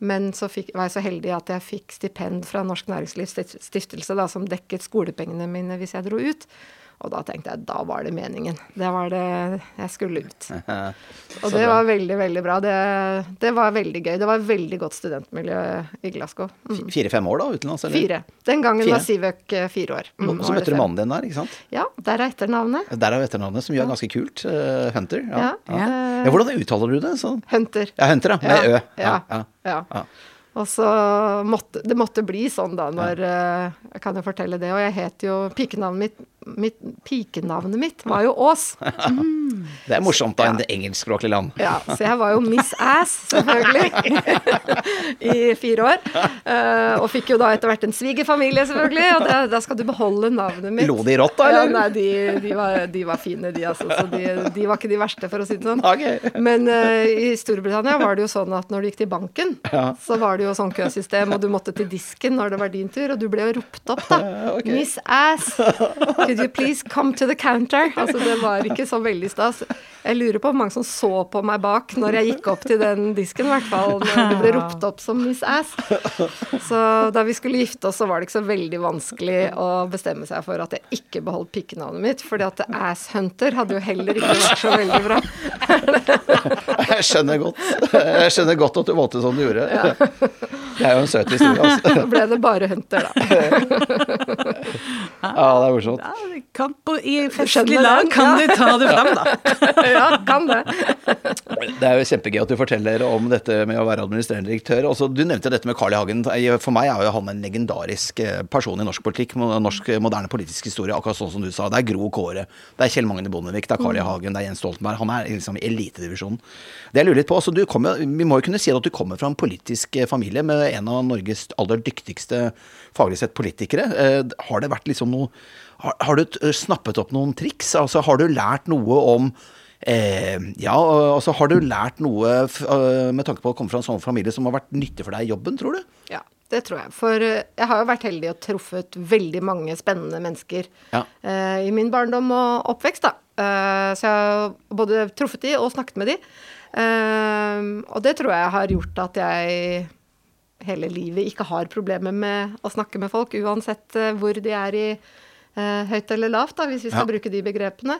Men så fikk, var jeg så heldig at jeg fikk stipend fra Norsk Næringslivs Stiftelse, da, som dekket skolepengene mine hvis jeg dro ut. Og da tenkte jeg da var det meningen. Det var det jeg skulle ut. [laughs] Og det var veldig, veldig bra. Det, det var veldig gøy. Det var et veldig godt studentmiljø i Glasgow. Mm. Fire-fem år, da, utenlands? eller? Fire. Den gangen Fire. var Sivøk eh, fire år. Mm, Så møtte du mannen din der, ikke sant? Ja, der er etternavnet. Der er etternavnet, som gjør ganske kult. Uh, Hunter. Ja. Ja. Ja. ja, hvordan uttaler du det? Så? Hunter. Ja, Hunter, ja. Med Ja, Ø. ja. ja. Ja. Ja. Og så måtte det måtte bli sånn, da, når uh, Jeg kan jo fortelle det. Og jeg het jo Pikenavnet mitt, mitt, pikenavnet mitt var jo Ås. [laughs] Det er morsomt da, enn det engelskspråklige land. Ja, så jeg var jo Miss Ass, selvfølgelig, [laughs] i fire år. Uh, og fikk jo da etter hvert en svigerfamilie, selvfølgelig, og da, da skal du beholde navnet mitt. Lo de rått, da, Ja, nei, de, de, var, de var fine, de, altså. Så de, de var ikke de verste, for å si det sånn. Okay. Men uh, i Storbritannia var det jo sånn at når du gikk til banken, Ja. så var det jo sånn køsystem, og du måtte til disken når det var din tur, og du ble jo ropt opp, da. [laughs] Okay. Miss Ass, could you please come to the counter? Altså, det var ikke så veldig stas. Jeg lurer på hvor mange som så på meg bak når jeg gikk opp til den disken, i hvert fall når du ble ropt opp som Miss Ass. Så da vi skulle gifte oss, så var det ikke så veldig vanskelig å bestemme seg for at jeg ikke beholdt pikkenavnet mitt, fordi at Ass Hunter hadde jo heller ikke vært så veldig bra. [laughs] Jeg skjønner godt. Jeg skjønner godt at du valgte som du gjorde. Det er jo en søt historie, altså. [laughs] Ble det bare Hunter, da. Ja, det er morsomt. Ja, kan, på, I festlig lag kan ja. du ta det fram, da. [laughs] Ja, kan det. Det er jo kjempegøy at du forteller om dette med å være administrerende direktør. Også, du nevnte dette med Carl I. Hagen. For meg er jo han en legendarisk eh, person i norsk politikk, norsk eh, moderne politisk historie, akkurat sånn som du sa. Det er Gro Kåre, det er Kjell Magne Bondevik, det er Carl I. Hagen, det er Jens Stoltenberg. Han er liksom i elitedivisjonen. Det jeg lurer litt på, altså, du kommer, Vi må jo kunne si at du kommer fra en politisk eh, familie med en av Norges aller dyktigste faglig sett politikere. Eh, Har det vært liksom noe har, har du eh, snappet opp noen triks? Altså, har du lært noe om Eh, ja, altså har du lært noe øh, med tanke på å komme fra en sånn familie som har vært nyttig for deg i jobben, tror du? Ja, det tror jeg. For eh, jeg har jo vært heldig og truffet veldig mange spennende mennesker Ja. eh, i min barndom og oppvekst, da. Eh, så jeg har både truffet de og snakket med de. Eh, og det tror jeg har gjort at jeg hele livet ikke har problemer med å snakke med folk, uansett eh, hvor de er i eh, høyt eller lavt, da, hvis vi skal Ja. bruke de begrepene.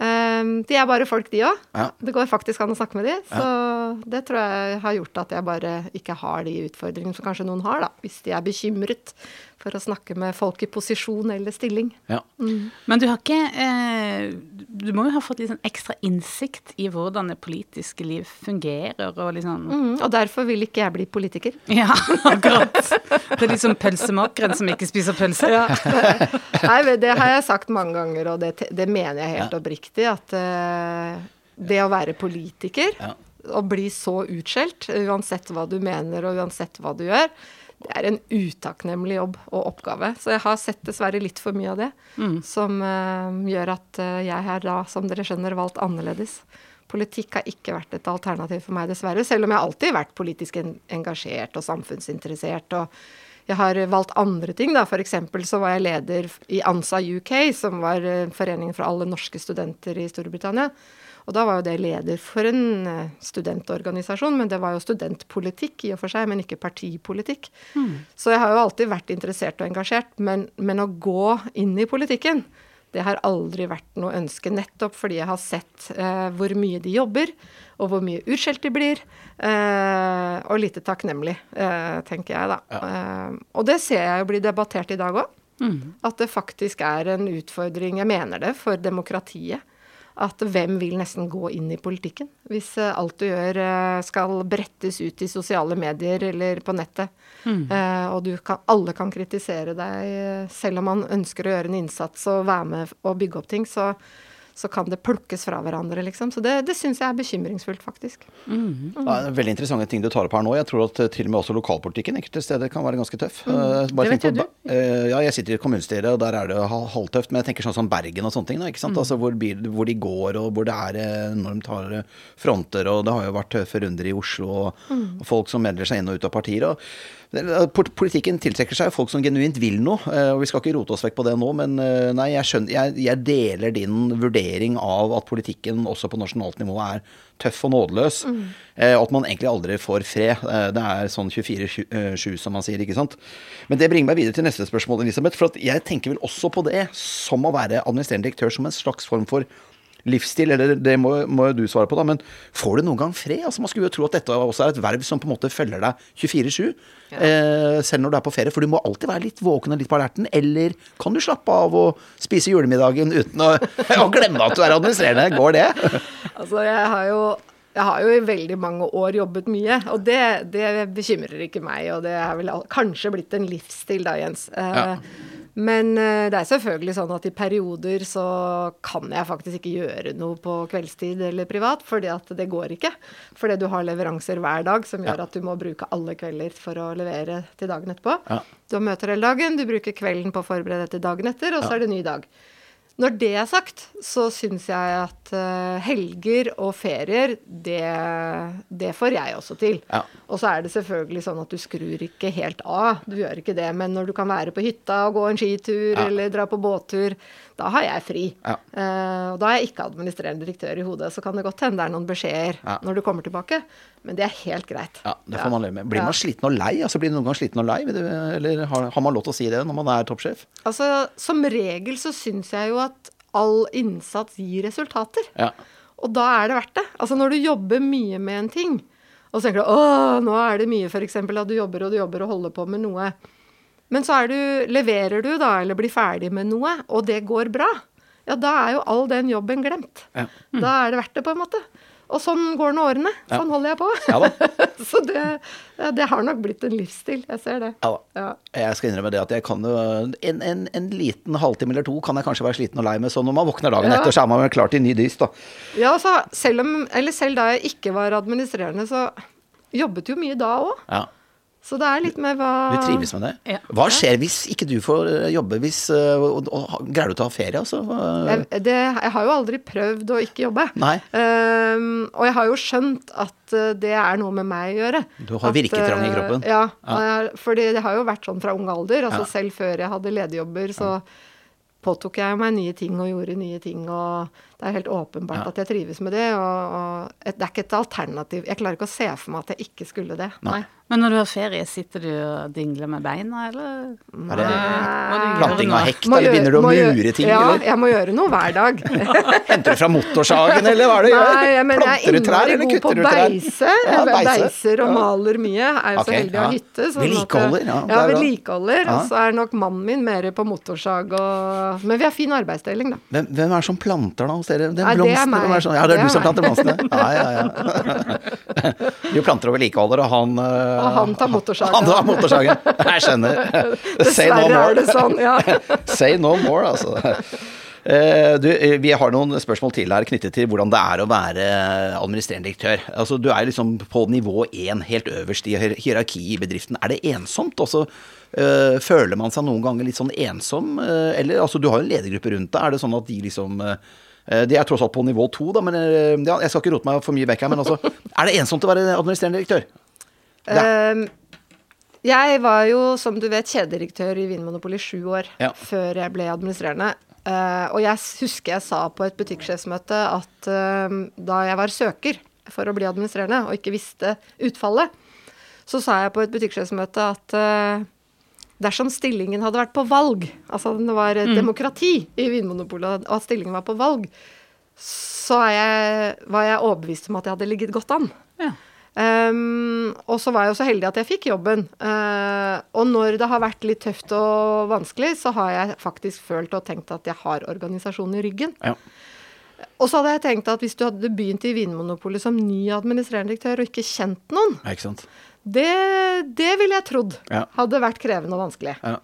Eh, de er bare folk, de òg. Ja. Det går faktisk an å snakke med de. Så det tror jeg har gjort at jeg bare ikke har de utfordringene som kanskje noen har, da. Hvis de er bekymret for å snakke med folk i posisjon eller stilling. Ja. Men du har ikke eh, Du må jo ha fått litt sånn ekstra innsikt i hvordan det politiske liv fungerer, og liksom Mm, og derfor vil ikke jeg bli politiker. [laughs] Ja, akkurat. Det er litt som pølsemakeren som ikke spiser pølse. Ja. Nei, det har jeg sagt mange ganger, og det, det mener jeg helt oppriktig. At eh, det å være politiker, Ja. og bli så utskjelt, uansett hva du mener og uansett hva du gjør, det er en utakknemlig jobb og oppgave. Så jeg har sett dessverre litt for mye av det, som uh, gjør at eh, jeg har da, som dere skjønner, valgt annerledes. Politikk har ikke vært et alternativ for meg, dessverre. Selv om jeg alltid har vært politisk engasjert og samfunnsinteressert. og jeg har valgt andre ting, da. F.eks. så var jeg leder i ANSA UK, som var eh, foreningen for alle norske studenter i Storbritannia. Og da var jo det leder for en eh, studentorganisasjon, men det var jo studentpolitikk i og for seg, men ikke partipolitikk. Så jeg har jo alltid vært interessert og engasjert, men, men å gå inn i politikken, det har aldri vært noe ønske, nettopp fordi jeg har sett eh, hvor mye de jobber, og hvor mye utskjelt de blir. Eh, og lite takknemlig, eh, tenker jeg da. Eh, og det ser jeg jo blir debattert i dag òg. At det faktisk er en utfordring, jeg mener det, for demokratiet. At hvem vil nesten gå inn i politikken? Hvis eh, alt du gjør eh, skal brettes ut i sosiale medier eller på nettet, mm. og du kan, alle kan kritisere deg, selv om man ønsker å gjøre en innsats og være med og bygge opp ting, så, så kan det plukkes fra hverandre, liksom. Så det, det syns jeg er bekymringsfullt, faktisk. Mm. det er veldig interessante ting du tar opp her nå. Jeg tror at eh, til og med også lokalpolitikken enkelte steder kan være ganske tøff. Mm. bare Det vet jo Ba- eh, ja, jeg sitter i kommunestyret, og der er det halvtøft. Men jeg tenker sånn som Bergen og sånne ting. Da, ikke sant? Altså, hvor, bil, hvor de går, og hvor det er når enormt harde fronter. Og det har jo vært tøffe runder i Oslo, og, og folk som melder seg inn og ut av partier. og Politikken tiltrekker seg folk som genuint vil noe, eh, og vi skal ikke rote oss vekk på det nå, men eh, nei, jeg, skjønner, jeg, jeg deler din vurdering av at politikken også på nasjonalt nivå er tøff og nådeløs, eh, og at man egentlig aldri får fred. Eh, Det er sånn 24-7, som man sier, ikke sant. Men det bringer meg videre til neste spørsmål, Elisabeth, for at jeg tenker vel også på det som å være administrerende direktør som en slags form for livsstil, eller det må, må du svare på, da, men får du noen gang fred? Altså Man skulle jo tro at dette også er et verv som på en måte følger deg 24-7, eh, selv når du er på ferie, for du må alltid være litt våken og litt på alerten, eller kan du slappe av og spise julemiddagen uten å, [laughs] å glemme at du er administrerende? Går det? [laughs] Altså, jeg har jo jeg Jeg har jo i veldig mange år jobbet mye, og det, det bekymrer ikke meg. Og det er vel kanskje blitt en livsstil da, Jens. Eh, Ja. Men eh, det er selvfølgelig sånn at i perioder så kan jeg faktisk ikke gjøre noe på kveldstid eller privat, fordi at det går ikke. Fordi du har leveranser hver dag som gjør Ja. at du må bruke alle kvelder for å levere til dagen etterpå. Ja. Du har møter hele dagen, du bruker kvelden på å forberede til dagen etter, og så er det ny dag. Når det er sagt, så syns jeg at eh, helger og ferier, det, det får jeg også til. Ja. Og så er det selvfølgelig sånn at du skrur ikke helt av. Du gjør ikke det. Men når du kan være på hytta og gå en skitur Ja. eller dra på båttur, da har jeg fri. Ja. Uh, og da er jeg ikke administrerende direktør i hodet. Så kan det godt hende det er noen beskjeder Ja. når du kommer tilbake. Men det er helt greit. Ja, det får man leve med. Blir man sliten og lei? Altså, blir du noen gang sliten og lei? Eller har, har man lov til å si det når man er toppsjef? Altså, som regel så syns jeg jo at all innsats gir resultater. Ja. Og da er det verdt det. Altså når du jobber mye med en ting, og så tenker du åh, nå er det mye f.eks. at du jobber og du jobber og holder på med noe. Men så du, leverer du da, eller blir ferdig med noe, og det går bra. Ja, da er jo all den jobben glemt. Ja. Da er det verdt det, på en måte. Og sånn går nå årene. Sånn holder jeg på. Ja [laughs] så det, ja, det har nok blitt en livsstil. Jeg ser det. Ja da. Ja. Jeg skal innrømme det at jeg kan jo en, en, en liten halvtime eller to kan jeg kanskje være sliten og lei med. Så når man våkner dagen Ja. etter, så er man klar til ny dyst, da. Ja, altså, selv, om, eller selv da jeg ikke var administrerende, så jobbet jo mye da òg. Så det er litt med hva Du trives med det? Ja. Hva skjer hvis ikke du får eh, jobbe? Hvis, eh, og, og, greier du å ta ferie, altså? Jeg, det, jeg har jo aldri prøvd å ikke jobbe. Nei. Um, og jeg har jo skjønt at eh, det er noe med meg å gjøre. Du har At, virketrang i kroppen. Ja, Ja. fordi det har jo vært sånn fra ung alder. Altså Ja. Selv før jeg hadde lederjobber, så påtok jeg meg nye ting og gjorde nye ting. Og det er helt åpenbart Ja. at jeg trives med det. Og, og et, det er ikke et alternativ. Jeg klarer ikke å se for meg at jeg ikke skulle det. Nei. Nei. Men når du har ferie, sitter du og dingler med beina, eller? Er det planting av hekt, eller begynner du å mure ting, Ja, eller? jeg må gjøre noe hver dag. [laughs] Henter du fra motorsagen, eller hva er det du gjør? Nei, jeg mener jeg er Planter du trær, eller kutter du trær? beise. Ja, Jeg beise. beiser og Ja. maler mye. Jeg er jo okay, så heldig å ha hytte. sånn Vedlikeholder, ja, Ja, er vedlikeholder. Ja. Og så er nok mannen min mer på motorsag og Men vi har fin arbeidsdeling, da. Hvem, hvem er det som planter da dere? Den er meg. hvem er det som- Ja, det er du som planter blomstene? Ja, ja, ja. [laughs] Du planter og vedlikeholder, og han eh, Og han tar motorsagen. Han tar motorsagen. [laughs] Jeg skjønner. [laughs] Say no more. er det sånn, ja. Say no more, altså. Eh, Du, eh, vi har noen spørsmål til her knyttet til hvordan det er å være administrerende direktør. Altså, du er liksom på nivå én, helt øverst i hier- hierarkiet i bedriften. Er det ensomt? Også, øh, føler man seg noen ganger litt sånn ensom? Eller, altså, du har jo en ledergruppe rundt deg. Er det sånn at de liksom eh, De er tross alt på nivå to, da, men eh, ja, jeg skal ikke rote meg for mye vekk her. Men altså, er det ensomt å være administrerende direktør? [laughs] Ehm, jeg var jo, som du vet, kjededirektør i Vinmonopolet i sju år Ja. før jeg ble administrerende. Uh, og jeg husker jeg sa på et butikksjefsmøte at uh, da jeg var søker for å bli administrerende og ikke visste utfallet, så sa jeg på et butikksjefsmøte at eh, dersom stillingen hadde vært på valg, altså det var mm. demokrati i Vinmonopolet, og at stillingen var på valg, så er jeg, var jeg overbevist om at jeg hadde ligget godt an. Ja. Um, og så var jeg jo så heldig at jeg fikk jobben. Uh, og når det har vært litt tøft og vanskelig, så har jeg faktisk følt og tenkt at jeg har organisasjonen i ryggen. Ja. Og så hadde jeg tenkt at hvis du hadde begynt i Vinmonopolet som ny administrerende direktør og ikke kjent noen, Ja, Ikke sant? Det, det ville jeg trodd Ja. hadde vært krevende og vanskelig. Ja.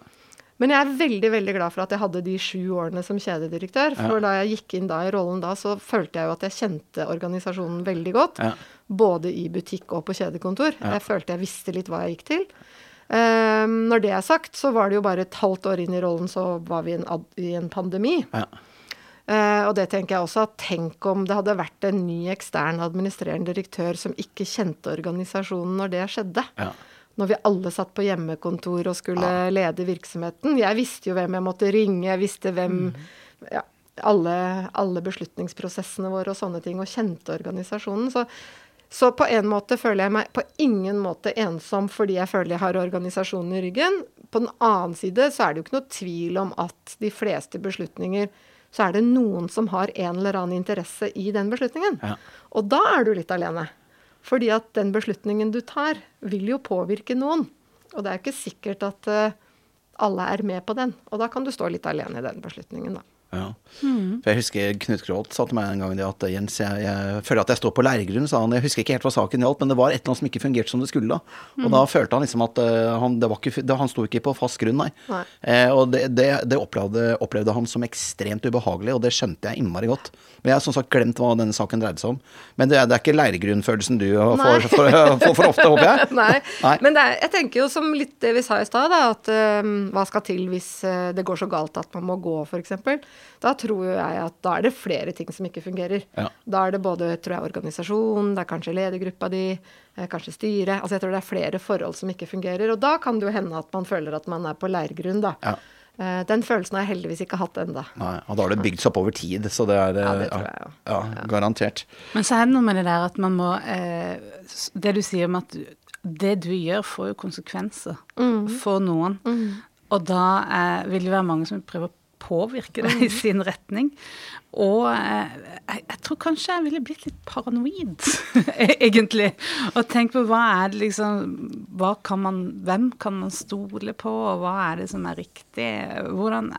Men jeg er veldig veldig glad for at jeg hadde de sju årene som kjededirektør. For da jeg gikk inn da i rollen da, så følte jeg jo at jeg kjente organisasjonen veldig godt. Ja. Både i butikk og på kjedekontor. Jeg følte jeg visste litt hva jeg gikk til. Um, når det er sagt, så var det jo bare et halvt år inn i rollen, så var vi en, i en pandemi. Ja. Eh, og det tenker jeg også at tenk om det hadde vært en ny ekstern administrerende direktør som ikke kjente organisasjonen når det skjedde. Ja. Når vi alle satt på hjemmekontor og skulle lede virksomheten. Jeg visste jo hvem jeg måtte ringe, jeg visste hvem ja, alle, alle beslutningsprosessene våre og sånne ting, og kjente organisasjonen. Så, så på en måte føler jeg meg på ingen måte ensom fordi jeg føler jeg har organisasjonen i ryggen. På den annen side så er det jo ikke noe tvil om at de fleste beslutninger så er det noen som har en eller annen interesse i den beslutningen. Ja. Og da er du litt alene. Fordi at den beslutningen du tar, vil jo påvirke noen. Og det er ikke sikkert at eh, alle er med på den. Og da kan du stå litt alene i den beslutningen, da. Ja. For jeg husker Knut Krolt sa til meg en gang det at Jens, jeg, jeg føler at jeg står på leirgrunn, sa han. Jeg husker ikke helt hva saken gjaldt, men det var et eller annet som ikke fungerte som det skulle da. Og da følte han liksom at uh, han, det var ikke, det, han sto ikke på fast grunn, nei. Nei. Eh, og det, det, det opplevde, opplevde han som ekstremt ubehagelig, og det skjønte jeg innmari godt. Men jeg har som sagt glemt hva denne saken dreide seg om. Men det, er- det ikke leirgrunnfølelsen du får for, for, for, ofte, håper jeg? [laughs] Nei. Nei. Men er, jeg tenker jo som litt det vi sa i stad, at eh, hva skal til hvis eh, det går så galt at man må gå, f.eks. Da tror jeg at da er det flere ting som ikke fungerer. Ja. Da er det både tror jeg, organisasjon, det er kanskje ledergruppa di, eh, kanskje styret. Altså jeg tror det er flere forhold som ikke fungerer. Og da kan det jo hende at man føler at man er på leirgrunn, da. Ja. Eh, Den følelsen har jeg heldigvis ikke hatt ennå. Og da har det bygd seg opp over tid, så det er Ja, det eh, tror jeg ja. Ja, garantert. Men så er det noe med det der at man må eh, Det du sier om at det du gjør, får jo konsekvenser for noen. Og da eh, vil det være mange som prøver å påvirke det i sin retning. Og eh, jeg, jeg tror kanskje jeg ville blitt litt paranoid, [laughs] egentlig. Og tenkt på hva er det liksom hva kan man, Hvem kan man stole på, og hva er det som er riktig? Hvordan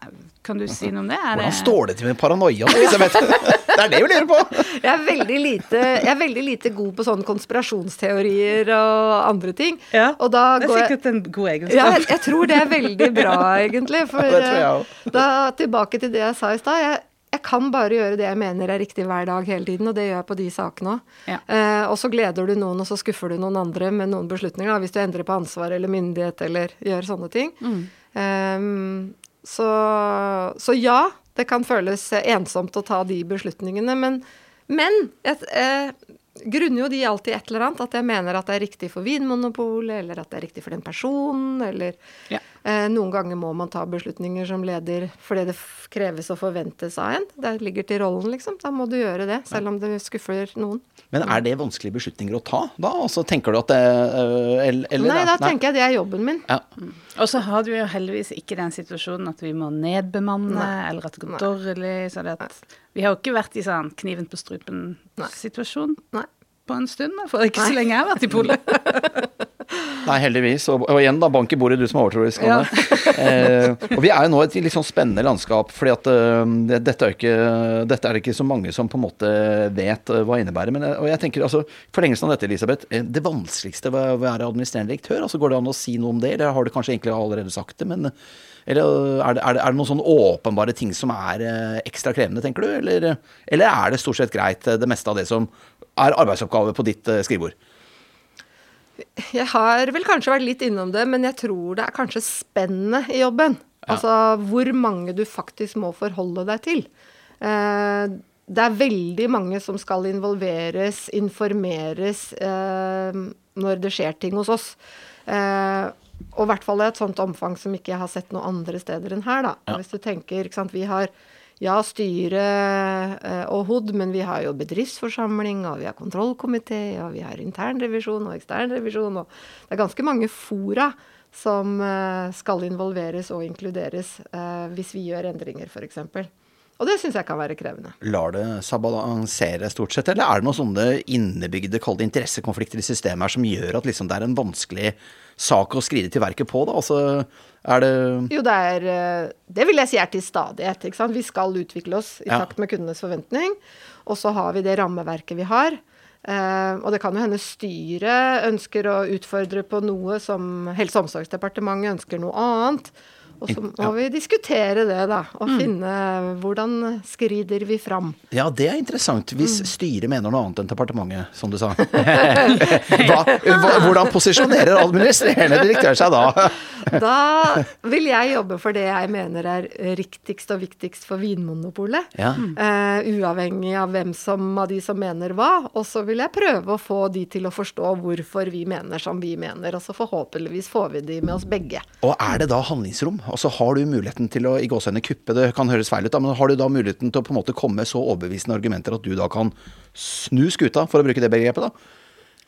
Kan du si noe om det? Er Hvordan det står det til med paranoia, Elisabeth? [laughs] Det er det vi lurer på! Jeg er veldig lite, jeg er veldig lite god på sånne konspirasjonsteorier og andre ting. Ja, og da det er går jeg sikkert en god egenskap. Ja, jeg, jeg tror det er veldig bra, [laughs] egentlig. For Ja, det tror jeg eh, da, tilbake til det jeg sa i stad. Jeg, jeg kan bare gjøre det jeg mener er riktig hver dag hele tiden, og det gjør jeg på de sakene òg. Ja. Eh, og så gleder du noen, og så skuffer du noen andre med noen beslutninger, da, hvis du endrer på ansvar eller myndighet eller gjør sånne ting. Ehm, så, så ja, det kan føles ensomt å ta de beslutningene, men, men et, eh, grunner jo de alltid et eller annet. At jeg mener at det er riktig for Vinmonopolet, eller at det er riktig for den personen, eller Ja. Eh, Noen ganger må man ta beslutninger som leder fordi det kreves og forventes av en. Det ligger til rollen, liksom. Da må du gjøre det, selv om det skuffer noen. Men er det vanskelige beslutninger å ta, da? Altså, tenker du at det øh, Eller, eller Nei, da tenker jeg det er jobben min. Ja. Og så har du jo heldigvis ikke den situasjonen at vi må nedbemanne, Nei. eller at det går Nei. dårlig. Så det at, vi har jo ikke vært i sånn kniven på strupen-situasjon Nei. På en stund. For ikke så lenge jeg har vært i polet. [laughs] Nei, heldigvis. Og, og igjen, da, bank i bordet, du som er overtroisk. Ja. [laughs] Eh, og vi er jo nå i et litt sånn spennende landskap, fordi at uh, dette, er ikke, dette er det ikke så mange som på en måte vet uh, hva innebærer. Men, øh, og jeg tenker, altså, forlengelsen av dette, Elisabeth. eh, Det vanskeligste ved å være administrerende direktør, altså går det an å si noe om det? Eller har du kanskje egentlig allerede sagt det? men... Eller er det, er, det, er det noen sånne åpenbare ting som er ekstra krevende, tenker du? Eller, eller er det stort sett greit, det meste av det som er arbeidsoppgave på ditt øh, skrivebord? Jeg har vel kanskje vært litt innom det, men jeg tror det er kanskje spennet i jobben. Ja. Altså hvor mange du faktisk må forholde deg til. Eh, det er veldig mange som skal involveres, informeres eh, når det skjer ting hos oss. Eh, og i hvert fall i et sånt omfang som ikke jeg har sett noe andre steder enn her. da. Hvis du tenker, sant, Vi har ja, styre eh, og HOD, men vi har jo bedriftsforsamling, og vi har kontrollkomité, og vi har internrevisjon og eksternrevisjon. og Det er ganske mange fora som eh, skal involveres og inkluderes eh, hvis vi gjør endringer, f.eks. Og det syns jeg kan være krevende. lar det seg balansere stort sett, eller er det noen sånne innebygde kalde interessekonflikter i systemet her som gjør at liksom det er en vanskelig sak å skride til verket på? da? Altså, er det Jo, det er eh, Det vil jeg si er til stadighet. ikke sant? Vi skal utvikle oss i Ja. takt med kundenes forventning. Og så har vi det rammeverket vi har. Uh, og det kan jo hende styret ønsker å utfordre på noe som Helse- og omsorgsdepartementet ønsker noe annet. Og så må vi diskutere det, da. Og finne hvordan skrider vi fram. Ja, det er interessant. Hvis Mm. styret mener noe annet enn departementet, som du sa. [laughs] hva, hva, hvordan posisjonerer administrerende direktør seg da? [laughs] Da vil jeg jobbe for det jeg mener er riktigst og viktigst for Vinmonopolet. Ja. Uh, uavhengig av hvem som, av de som mener hva. Og så vil jeg prøve å få de til å forstå hvorfor vi mener som vi mener. Og så forhåpentligvis får vi de med oss begge. Og er det da handlingsrom? Altså Har du muligheten til å i gåsehendene kuppe, det kan høres feil ut, da, men har du da muligheten til å på en måte komme med så overbevisende argumenter at du da kan snu skuta, for å bruke det begrepet, da?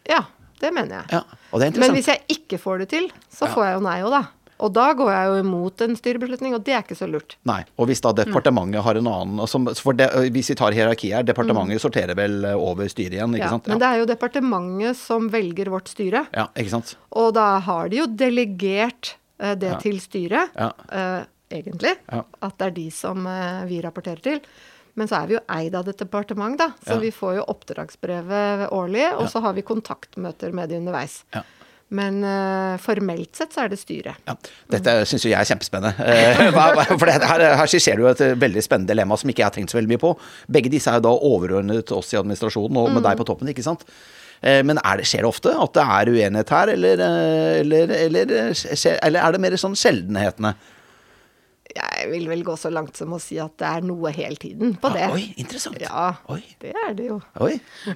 Ja, det mener jeg. Ja, og det er Men hvis jeg ikke får det til, så Ja. får jeg jo nei òg, da. Og da går jeg jo imot en styrebeslutning, og det er ikke så lurt. Nei. Og hvis da departementet har en annen altså, det, Hvis vi tar hierarkiet her, departementet sorterer vel eh, over styret igjen, ikke Mm. Ja, sant? men det er jo departementet som velger vårt styre. ja, ikke sant? Og da har de jo delegert det Ja. til styret. Eh, egentlig. At det er de som eh, vi rapporterer til. Men så er vi jo eid av et departement, da. Så vi får jo oppdragsbrevet årlig, og så har vi kontaktmøter med de underveis. Ja. Men uh, formelt sett så er det styret. Ja, dette syns jeg er kjempespennende. [laughs] Eh, For det, her, her skisserer du et veldig spennende dilemma som ikke jeg har tenkt så veldig mye på. Begge disse er jo da overordnet oss i administrasjonen, og med deg på toppen, ikke sant. Eh, Men er det, skjer det ofte at det er uenighet her, eller, eh, eller, eller, eh, eller er det mer sånn sjeldenhetene? Jeg vil vel gå så langt som å si at det er noe hele tiden på det. Ah, oi, interessant. Ja, Oi. det er det jo. Oi.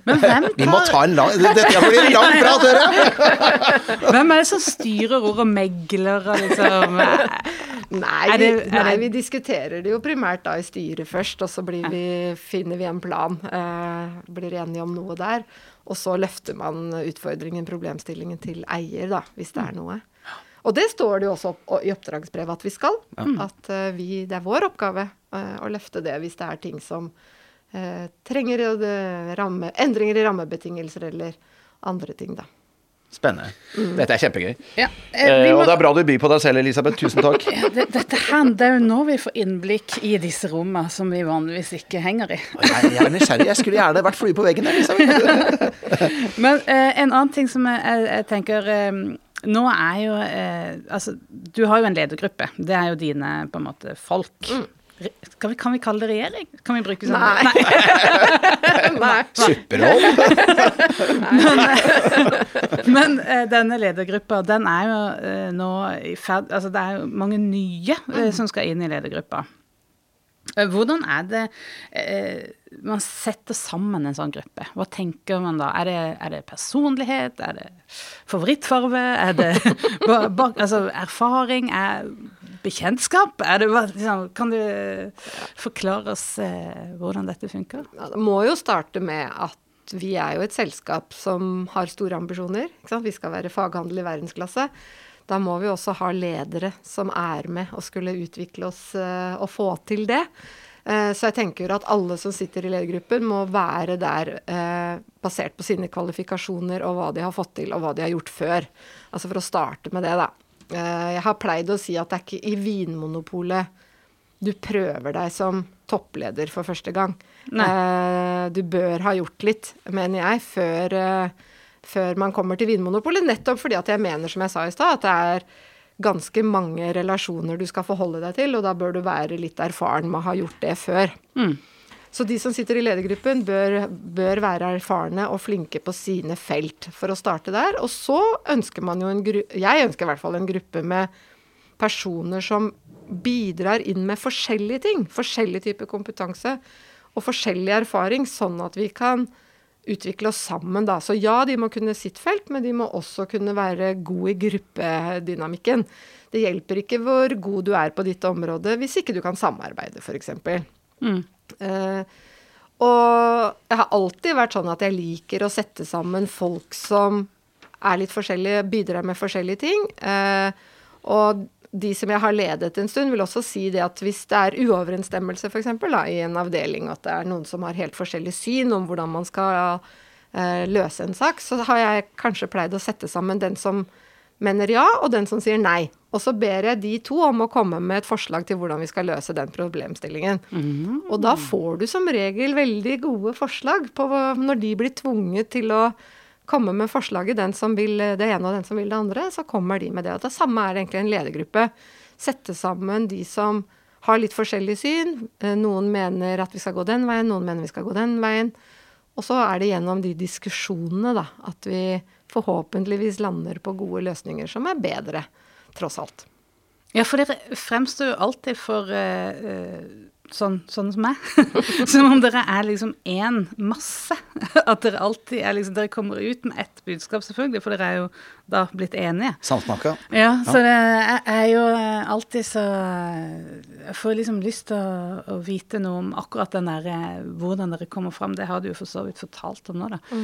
Men hvem, [laughs] Vi må ta en lang Dette blir en lang prat, dere! [laughs] hvem er det som styrer ordet megler og liksom [laughs] Nei, Er det- vi, er nei, vi diskuterer det jo primært da i styret først, og så blir vi, finner vi en plan. Uh, blir enige om noe der. Og så løfter man utfordringen, problemstillingen, til eier, da, hvis det er noe. Og det står det jo også i oppdragsbrevet at vi skal. At eh, vi, det er vår oppgave eh, å løfte det hvis det er ting som eh, trenger ramme, endringer i rammebetingelser eller andre ting, da. Spennende. Dette er kjempegøy. ja, eh, Eh, må, Og det er bra du byr på deg selv, Elisabeth. Tusen takk. [laughs] ja, det, dette her, det er jo nå vi får innblikk i disse rommene som vi vanligvis ikke henger i. Jeg, jeg er nysgjerrig. Jeg skulle gjerne vært flue på veggen. der, Elisabeth. [laughs] Men eh, en annen ting som jeg, jeg, jeg tenker eh, Nå er jo eh, Altså, du har jo en ledergruppe. Det er jo dine på en måte folk. Skal vi, kan vi kalle det regjering? Kan vi bruke sånn? Nei. Nei. [laughs] Supperoll. [laughs] Men eh, denne ledergruppa, den er jo eh, nå i ferd Altså det er jo mange nye eh, som skal inn i ledergruppa. Eh, Hvordan er det eh, man setter sammen en sånn gruppe? Hva tenker man da? Er det, er det personlighet? Er det favorittfarve? Er det [laughs] altså, erfaring? Er bekjentskap? Det, liksom, kan du forklare oss eh, hvordan dette funker? Ja, det må jo starte med at vi er jo et selskap som har store ambisjoner. Vi skal være faghandel i verdensklasse. Da må vi også ha ledere som er med og skulle utvikle oss eh, og få til det. Eh, så jeg tenker at alle som sitter i ledergruppen må være der eh, basert på sine kvalifikasjoner og hva de har fått til og hva de har gjort før. Altså for å starte med det, da. Eh, jeg har pleid å si at det er ikke i Vinmonopolet du prøver deg som toppleder for første gang. Nei. du bør ha gjort litt, mener jeg, før, eh, før man kommer til Vinmonopolet. Nettopp fordi at jeg mener, som jeg sa i stad, at det er ganske mange relasjoner du skal forholde deg til, og da bør du være litt erfaren med å ha gjort det før. Så de som sitter i ledergruppen, bør, bør være erfarne og flinke på sine felt for å starte der. Og så ønsker man jo en gruppe Jeg ønsker i hvert fall en gruppe med personer som bidrar inn med forskjellige ting. Forskjellig type kompetanse og forskjellig erfaring, sånn at vi kan utvikle oss sammen, da. Så ja, de må kunne sitt felt, men de må også kunne være gode i gruppedynamikken. Det hjelper ikke hvor god du er på ditt område hvis ikke du kan samarbeide, f.eks. Eh, og jeg har alltid vært sånn at jeg liker å sette sammen folk som er litt forskjellige, bidrar med forskjellige ting. Eh, og de som jeg har ledet en stund, vil også si det at hvis det er uoverensstemmelse f.eks. i en avdeling, at det er noen som har helt forskjellig syn om hvordan man skal eh, løse en sak, så har jeg kanskje pleid å sette sammen den som mener ja, og den som sier nei. Og så ber jeg de to om å komme med et forslag til hvordan vi skal løse den problemstillingen. Og da får du som regel veldig gode forslag på når de blir tvunget til å komme med forslaget, den som vil det ene og den som vil det andre, så kommer de med det. Og det samme er egentlig en ledergruppe. Sette sammen de som har litt forskjellig syn. Eh, Noen mener at vi skal gå den veien, noen mener vi skal gå den veien. Og så er det gjennom de diskusjonene da, at vi forhåpentligvis lander på gode løsninger som er bedre, tross alt. Ja, for dere fremstår jo alltid for eh, eh, sånn, sånn som meg. [laughs] som om dere er liksom én masse. [laughs] At dere alltid er liksom Dere kommer ut med ett budskap, selvfølgelig, for dere er jo da blitt enige. Samsnakka. Ja, så det er, er jo eh, alltid så Jeg får liksom lyst til å, å vite noe om akkurat den der Hvordan dere kommer fram. Det har du jo for så vidt fortalt om nå, da.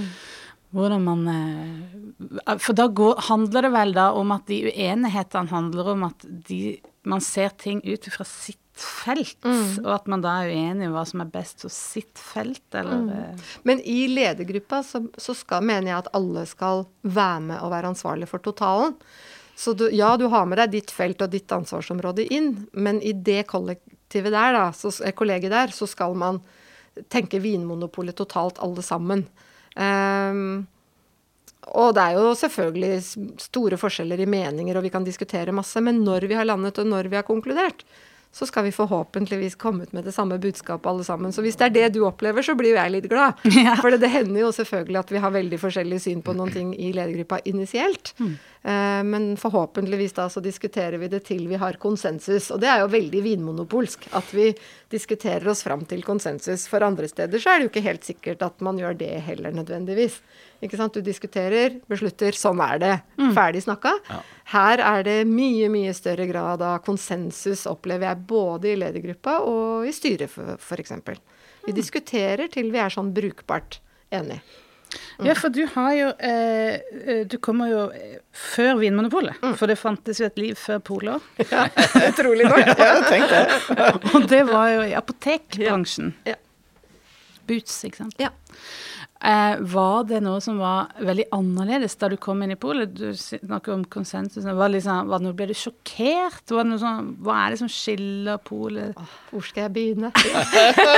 Hvordan man eh, For da går, handler det vel da om at de uenighetene handler om at de, man ser ting ut fra sitt felt, og at man da er uenig i hva som er best for sitt felt, eller mm. Men i ledergruppa så, så skal, mener jeg at alle skal være med og være ansvarlig for totalen. Så du, ja, du har med deg ditt felt og ditt ansvarsområde inn, men i det kollektivet der, da, så, eh, kollegiet der, så skal man tenke Vinmonopolet totalt, alle sammen. Um, og det er jo selvfølgelig store forskjeller i meninger, og vi kan diskutere masse, men når vi har landet, og når vi har konkludert, så skal vi forhåpentligvis komme ut med det samme budskapet alle sammen. Så hvis det er det du opplever, så blir jo jeg litt glad. [laughs] Ja. For det, hender jo selvfølgelig at vi har veldig forskjellig syn på noen ting i ledergruppa initielt. Mm. Eh, men forhåpentligvis da så diskuterer vi det til vi har konsensus. Og det er jo veldig vinmonopolsk at vi diskuterer oss fram til konsensus. For andre steder så er det jo ikke helt sikkert at man gjør det heller nødvendigvis. Ikke sant? Du diskuterer, beslutter, sånn er det. Mm. Ferdig snakka. Ja. Her er det mye, mye større grad av konsensus, opplever jeg, både i ledergruppa og i styret, f.eks. Vi mm. diskuterer til vi er sånn brukbart enige. Mm. Ja, for du har jo eh, eh Du kommer jo eh, før Vinmonopolet. Mm. For det fantes jo et liv før polet òg. Ja, [laughs] utrolig nok. ja, tenk det. [laughs] og det var jo i apotekbransjen. Ja. Ja. Boots, ikke sant. Ja. Eh, var det noe som var veldig annerledes da du kom inn i polet? Du snakker om konsensus. Var liksom, var det noe, ble du sjokkert? Var det noe sånn, hva er det som skiller polet Hvor skal jeg begynne?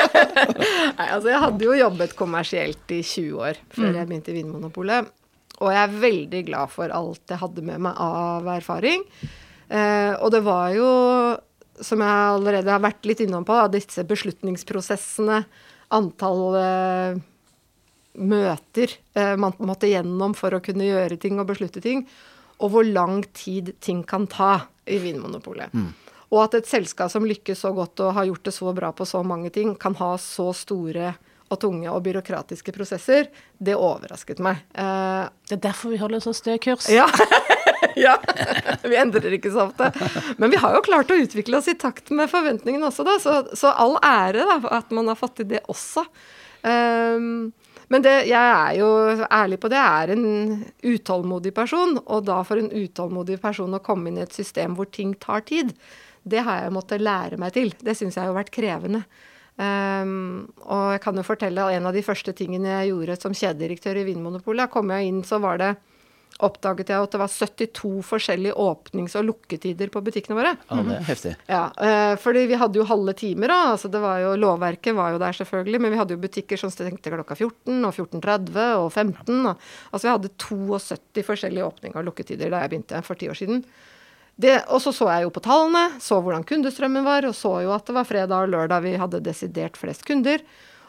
[laughs] Nei, altså jeg hadde jo jobbet kommersielt i 20 år før mm. jeg begynte i Vinmonopolet. Og jeg er veldig glad for alt jeg hadde med meg av erfaring. Eh, og det var jo, som jeg allerede har vært litt innom på, disse beslutningsprosessene, antall eh, møter eh, man måtte gjennom for å kunne gjøre ting og beslutte ting, og hvor lang tid ting kan ta i Vinmonopolet. Mm. Og at et selskap som lykkes så godt og har gjort det så bra på så mange ting, kan ha så store og tunge og byråkratiske prosesser, det overrasket meg. Eh, det er derfor vi holder så stø kurs. Ja. [laughs] ja. Vi endrer ikke så ofte. Men vi har jo klart å utvikle oss i takt med forventningene også, da. Så, så all ære da, at man har fått til det også. Um, men det, jeg er jo ærlig på det, jeg er en utålmodig person. Og da for en utålmodig person å komme inn i et system hvor ting tar tid, det har jeg måttet lære meg til. Det syns jeg har vært krevende. Um, og jeg kan jo fortelle en av de første tingene jeg gjorde som kjededirektør i Vinmonopolet, kom jeg inn, så var det oppdaget jeg at det var 72 forskjellige åpnings- og lukketider på butikkene våre. Ja, det er heftig. Ja, eh, fordi vi hadde jo halve timer, da. Altså det var jo, lovverket var jo der selvfølgelig, men vi hadde jo butikker som stengte klokka 14 og 14.30 og 15. Og, altså vi hadde 72 forskjellige åpninger og lukketider da jeg begynte for ti år siden. Det, og så så jeg jo på tallene, så hvordan kundestrømmen var, og så jo at det var fredag og lørdag vi hadde desidert flest kunder.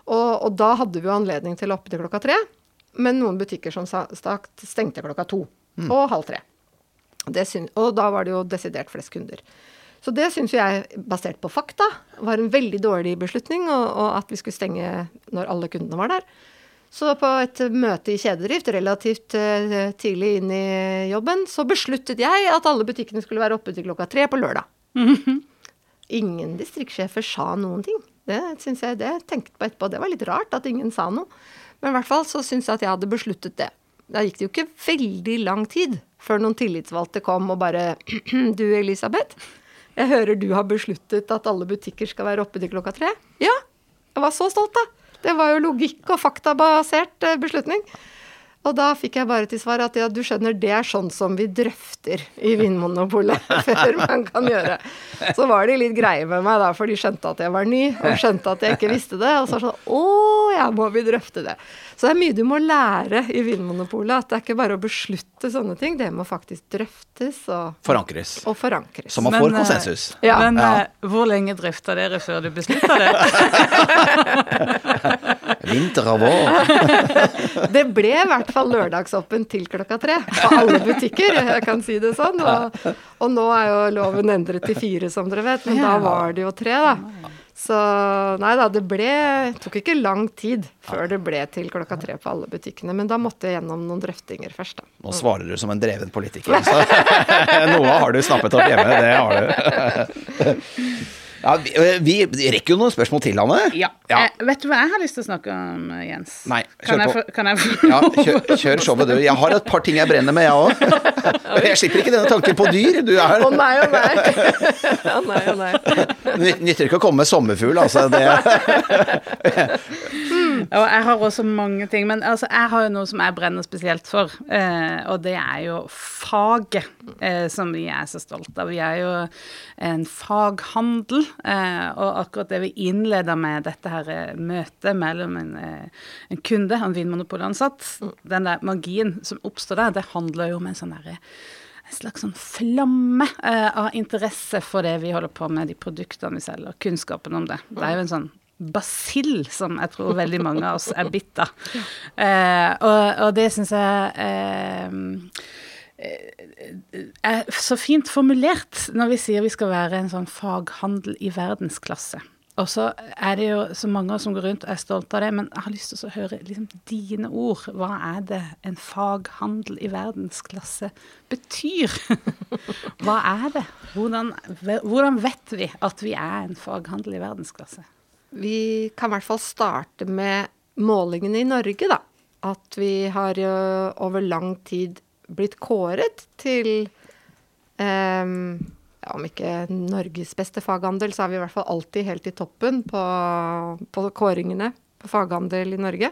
Og, og da hadde vi jo anledning til å åpne klokka tre. Men noen butikker som sagt stengte klokka to mm. og halv tre. og da var det jo desidert flest kunder. Så det syns jeg, basert på fakta, var en veldig dårlig beslutning, og, og, at vi skulle stenge når alle kundene var der. Så på et møte i kjededrift relativt uh, tidlig inn i jobben, så besluttet jeg at alle butikkene skulle være oppe til klokka tre på lørdag. Mm [laughs] -hmm. Ingen distriktssjefer sa noen ting. Det synes jeg, det tenkte på etterpå. Det var litt rart at ingen sa noe. Men i hvert fall så syns jeg at jeg hadde besluttet det. Da gikk det jo ikke veldig lang tid før noen tillitsvalgte kom og bare [clears throat] Du, Elisabeth. Jeg hører du har besluttet at alle butikker skal være oppe til klokka tre. Ja, jeg var så stolt, da. Det var jo logikk og faktabasert eh, beslutning. Og da fikk jeg bare til svar at ja, du skjønner, det er sånn som vi drøfter i Vinmonopolet [laughs] før man kan gjøre. Så var de litt greie med meg da, for de skjønte at jeg var ny, og skjønte at jeg ikke visste det. Og så sånn å ja, må vi drøfte det. Så det er mye du må lære i Vinmonopolet. At det er ikke bare å beslutte sånne ting, det må faktisk drøftes og Forankres. Og forankres. Så man får men, eh, konsensus. Ja. Men ja. Eh, hvor lenge drøfter dere før du beslutter det? [laughs] [laughs] Vinter og vår. [laughs] det ble i hvert fall lørdagsåpen til klokka tre på alle butikker, jeg kan si det sånn. Og, og nå er jo loven endret til fire, som dere vet, men da var det jo tre, da. Så nei da, det ble tok ikke lang tid før det ble til klokka tre på alle butikkene. Men da måtte jeg gjennom noen drøftinger først, da. Nå svarer du som en dreven politiker. Så [laughs] noe har du snappet opp hjemme, det har du. [laughs] Ja, vi, vi, rekker jo noen spørsmål til, Anne. Ja. ja. Eh, vet du hva jeg har lyst til å snakke om, Jens? Nei, kjør kan på. Jeg kan jeg få [laughs] ja, kjør, kjør showet, du. Jeg har et par ting jeg brenner med, jeg òg. [laughs] Jeg slipper ikke denne tanken på dyr. Du er Å oh, nei, å oh, nei. Å oh, nei, å nei. Nytter ikke å komme med sommerfugl, altså. Det [laughs] Og jeg har også mange ting, men altså, jeg har jo noe som jeg brenner spesielt for, eh, og det er jo faget eh, som vi er så stolte av. Vi er jo en faghandel, eh, og akkurat det vi innleder med dette her møtet mellom en, en kunde og en vinmonopolansatt, den der magien som oppstår der, det handler jo om en sånn derre en slags sånn flamme eh, av interesse for det vi holder på med, de produktene vi selger, kunnskapen om det. Det er jo en sånn basill som jeg tror veldig mange av oss er bitt av. Eh, og, og, det syns jeg eh, eh, er så fint formulert når vi sier vi skal være en sånn faghandel i verdensklasse. Og så er det jo så mange som går rundt og er stolte av det, men jeg har lyst til å høre liksom, dine ord. Hva er det en faghandel i verdensklasse betyr? [laughs] Hva er det? Hvordan, hvordan, vet vi at vi er en faghandel i verdensklasse? Vi kan i hvert fall starte med målingene i Norge, da. At vi har jo over lang tid blitt kåret til um, ja, om ikke Norges beste fagandel, så er vi i hvert fall alltid helt i toppen på, på kåringene på fagandel i Norge.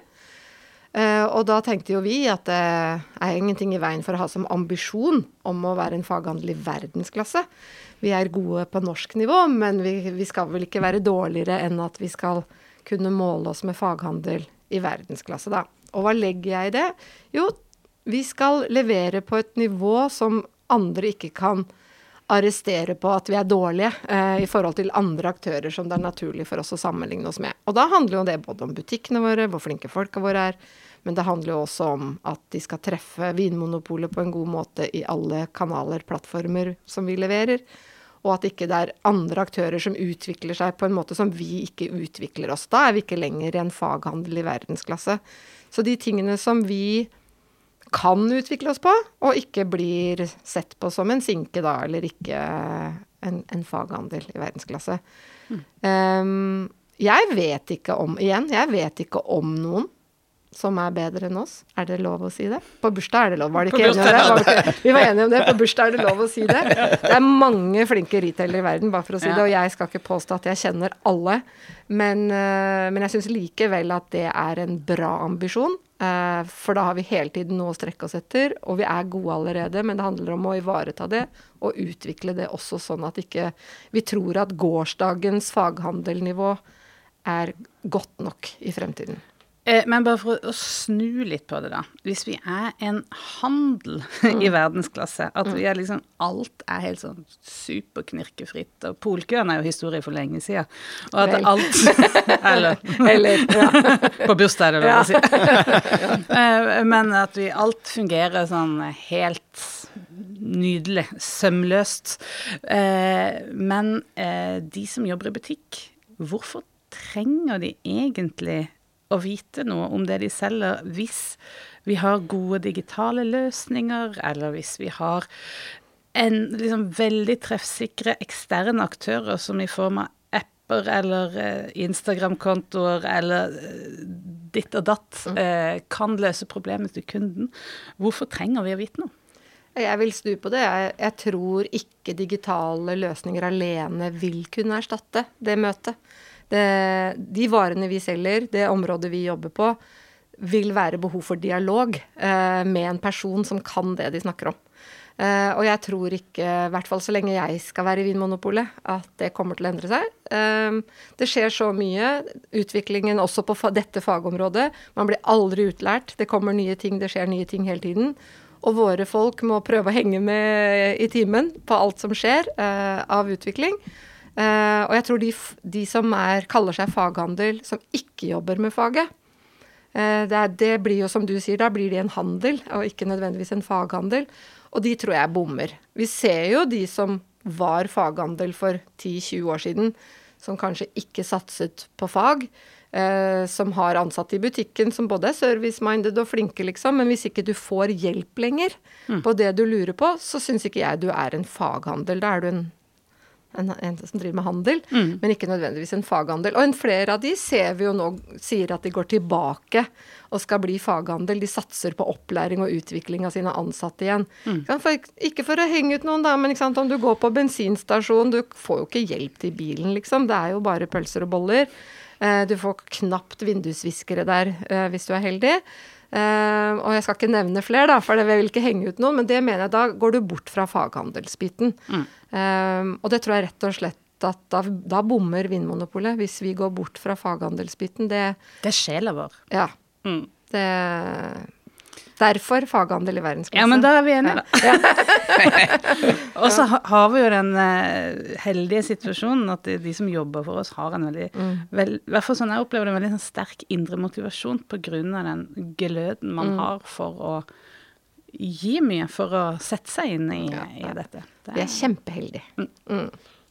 Uh, og da tenkte jo vi at det er ingenting i veien for å ha som ambisjon om å være en faghandel i verdensklasse. Vi er gode på norsk nivå, men vi, vi skal vel ikke være dårligere enn at vi skal kunne måle oss med faghandel i verdensklasse, da. Og hva legger jeg i det? Jo, vi skal levere på et nivå som andre ikke kan arrestere på at vi er dårlige eh, i forhold til andre aktører som det er naturlig for oss å sammenligne oss med. Og da handler jo det både om butikkene våre, hvor flinke folka våre er, men det handler jo også om at de skal treffe Vinmonopolet på en god måte i alle kanaler, plattformer som vi leverer. Og at ikke det er andre aktører som utvikler seg på en måte som vi ikke utvikler oss. Da er vi ikke lenger i en faghandel i verdensklasse. Så de tingene som vi kan utvikle oss på, og ikke blir sett på som en sinke da, eller ikke en, en faghandel i verdensklasse. Mm. Um, jeg vet ikke om Igjen, jeg vet ikke om noen som er bedre enn oss. Er det lov å si det? På bursdag er det lov, var det ikke enige om det? Var vi var enige om det. På bursdag er det lov å si det. Det er mange flinke retailere i verden, bare for å si det. Og jeg skal ikke påstå at jeg kjenner alle. Men, eh, men jeg syns likevel at det er en bra ambisjon. Eh, for da har vi hele tiden noe å strekke oss etter, og vi er gode allerede. Men det handler om å ivareta det og utvikle det også sånn at ikke vi tror at gårsdagens faghandelnivå er godt nok i fremtiden. Eh, men bare for å snu litt på det, da. Hvis vi er en handel [laughs] mm. i verdensklasse, at vi er liksom Alt er helt sånn superknirkefritt. Og polkøen er jo historie for lenge siden. Og at Vel. alt [laughs] Eller, eller ja. [laughs] På bursdag er det lov å si. Eh, men at vi alt fungerer sånn helt nydelig, sømløst. Eh, men de som jobber i butikk, hvorfor trenger de egentlig å vite noe om det de selger, hvis vi har gode digitale løsninger, eller hvis vi har en liksom veldig treffsikre eksterne aktører som i form av apper eller eh, Instagram-kontoer eller eh, ditt og datt mm. eh, kan løse problemet til kunden. Hvorfor trenger vi å vite noe? Jeg vil snu på det. Jeg, jeg, tror ikke digitale løsninger alene vil kunne erstatte det møtet. Det, de varene vi selger, det området vi jobber på, vil være behov for dialog eh, med en person som kan det de snakker om. Eh, og jeg tror ikke, i hvert fall så lenge jeg skal være i Vinmonopolet, at det kommer til å endre seg. Eh, det skjer så mye. Utviklingen også på fa dette fagområdet. Man blir aldri utlært. Det kommer nye ting, det skjer nye ting hele tiden. Og våre folk må prøve å henge med i timen på alt som skjer eh, av utvikling. Uh, og jeg tror de, de som er, kaller seg faghandel, som ikke jobber med faget uh, det, er, det, blir jo som du sier, da blir de en handel, og ikke nødvendigvis en faghandel. Og de tror jeg bommer. Vi ser jo de som var faghandel for 10-20 år siden, som kanskje ikke satset på fag. Uh, som har ansatte i butikken som både er service-minded og flinke, liksom. Men hvis ikke du får hjelp lenger mm. på det du lurer på, så syns ikke jeg du er en faghandel. Da er du en en, en, som driver med handel, mm. men ikke nødvendigvis en faghandel. Og en flere av de ser vi jo nå sier at de går tilbake og skal bli faghandel. De satser på opplæring og utvikling av sine ansatte igjen. Mm. For, ikke for å henge ut noen, da, men om du går på bensinstasjon, du får jo ikke hjelp til bilen, liksom. Det er jo bare pølser og boller. Eh, du får knapt vindusviskere der eh, hvis du er heldig. Eh, og jeg skal ikke nevne flere, da, for det vil ikke henge ut noen, men det mener jeg da går du bort fra faghandelsbiten. Eh, og det tror jeg rett og slett at da, da bommer Vinmonopolet, hvis vi går bort fra faghandelsbiten. Det Det er sjela vår. Ja. Mm. Det Derfor faghandel i verdensklasse. Ja, men da er vi enige, da. [laughs] og så har vi jo den eh, heldige situasjonen at de, som jobber for oss, har en veldig vel, hvert fall sånn jeg opplever det, en veldig sånn sterk indre motivasjon av den gløden man har for å gi mye, for å sette seg inn i, i dette. Det Vi er kjempeheldige. Du,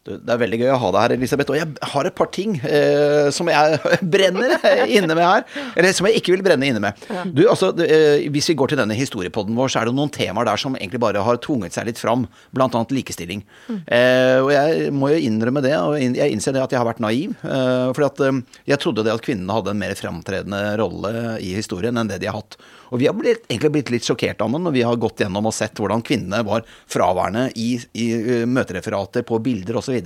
Det er veldig gøy å ha deg her, Elisabeth. Og jeg har et par ting eh, som jeg [laughs] brenner inne med her. Eller som jeg ikke vil brenne inne med. Du, altså, eh, Hvis vi går til denne historiepodden vår, så er det noen temaer der som egentlig bare har tvunget seg litt fram. Blant annet likestilling. Eh, og jeg må jo innrømme det, og jeg innser det at jeg har vært naiv. Eh, fordi at eh, jeg trodde det at kvinnene hadde en mer framtredende rolle i historien enn det de har hatt. Og vi har blitt, egentlig blitt litt sjokkert av det når vi har gått gjennom og sett hvordan kvinnene var fraværende i, i eh, møtereferater, på bilder osv.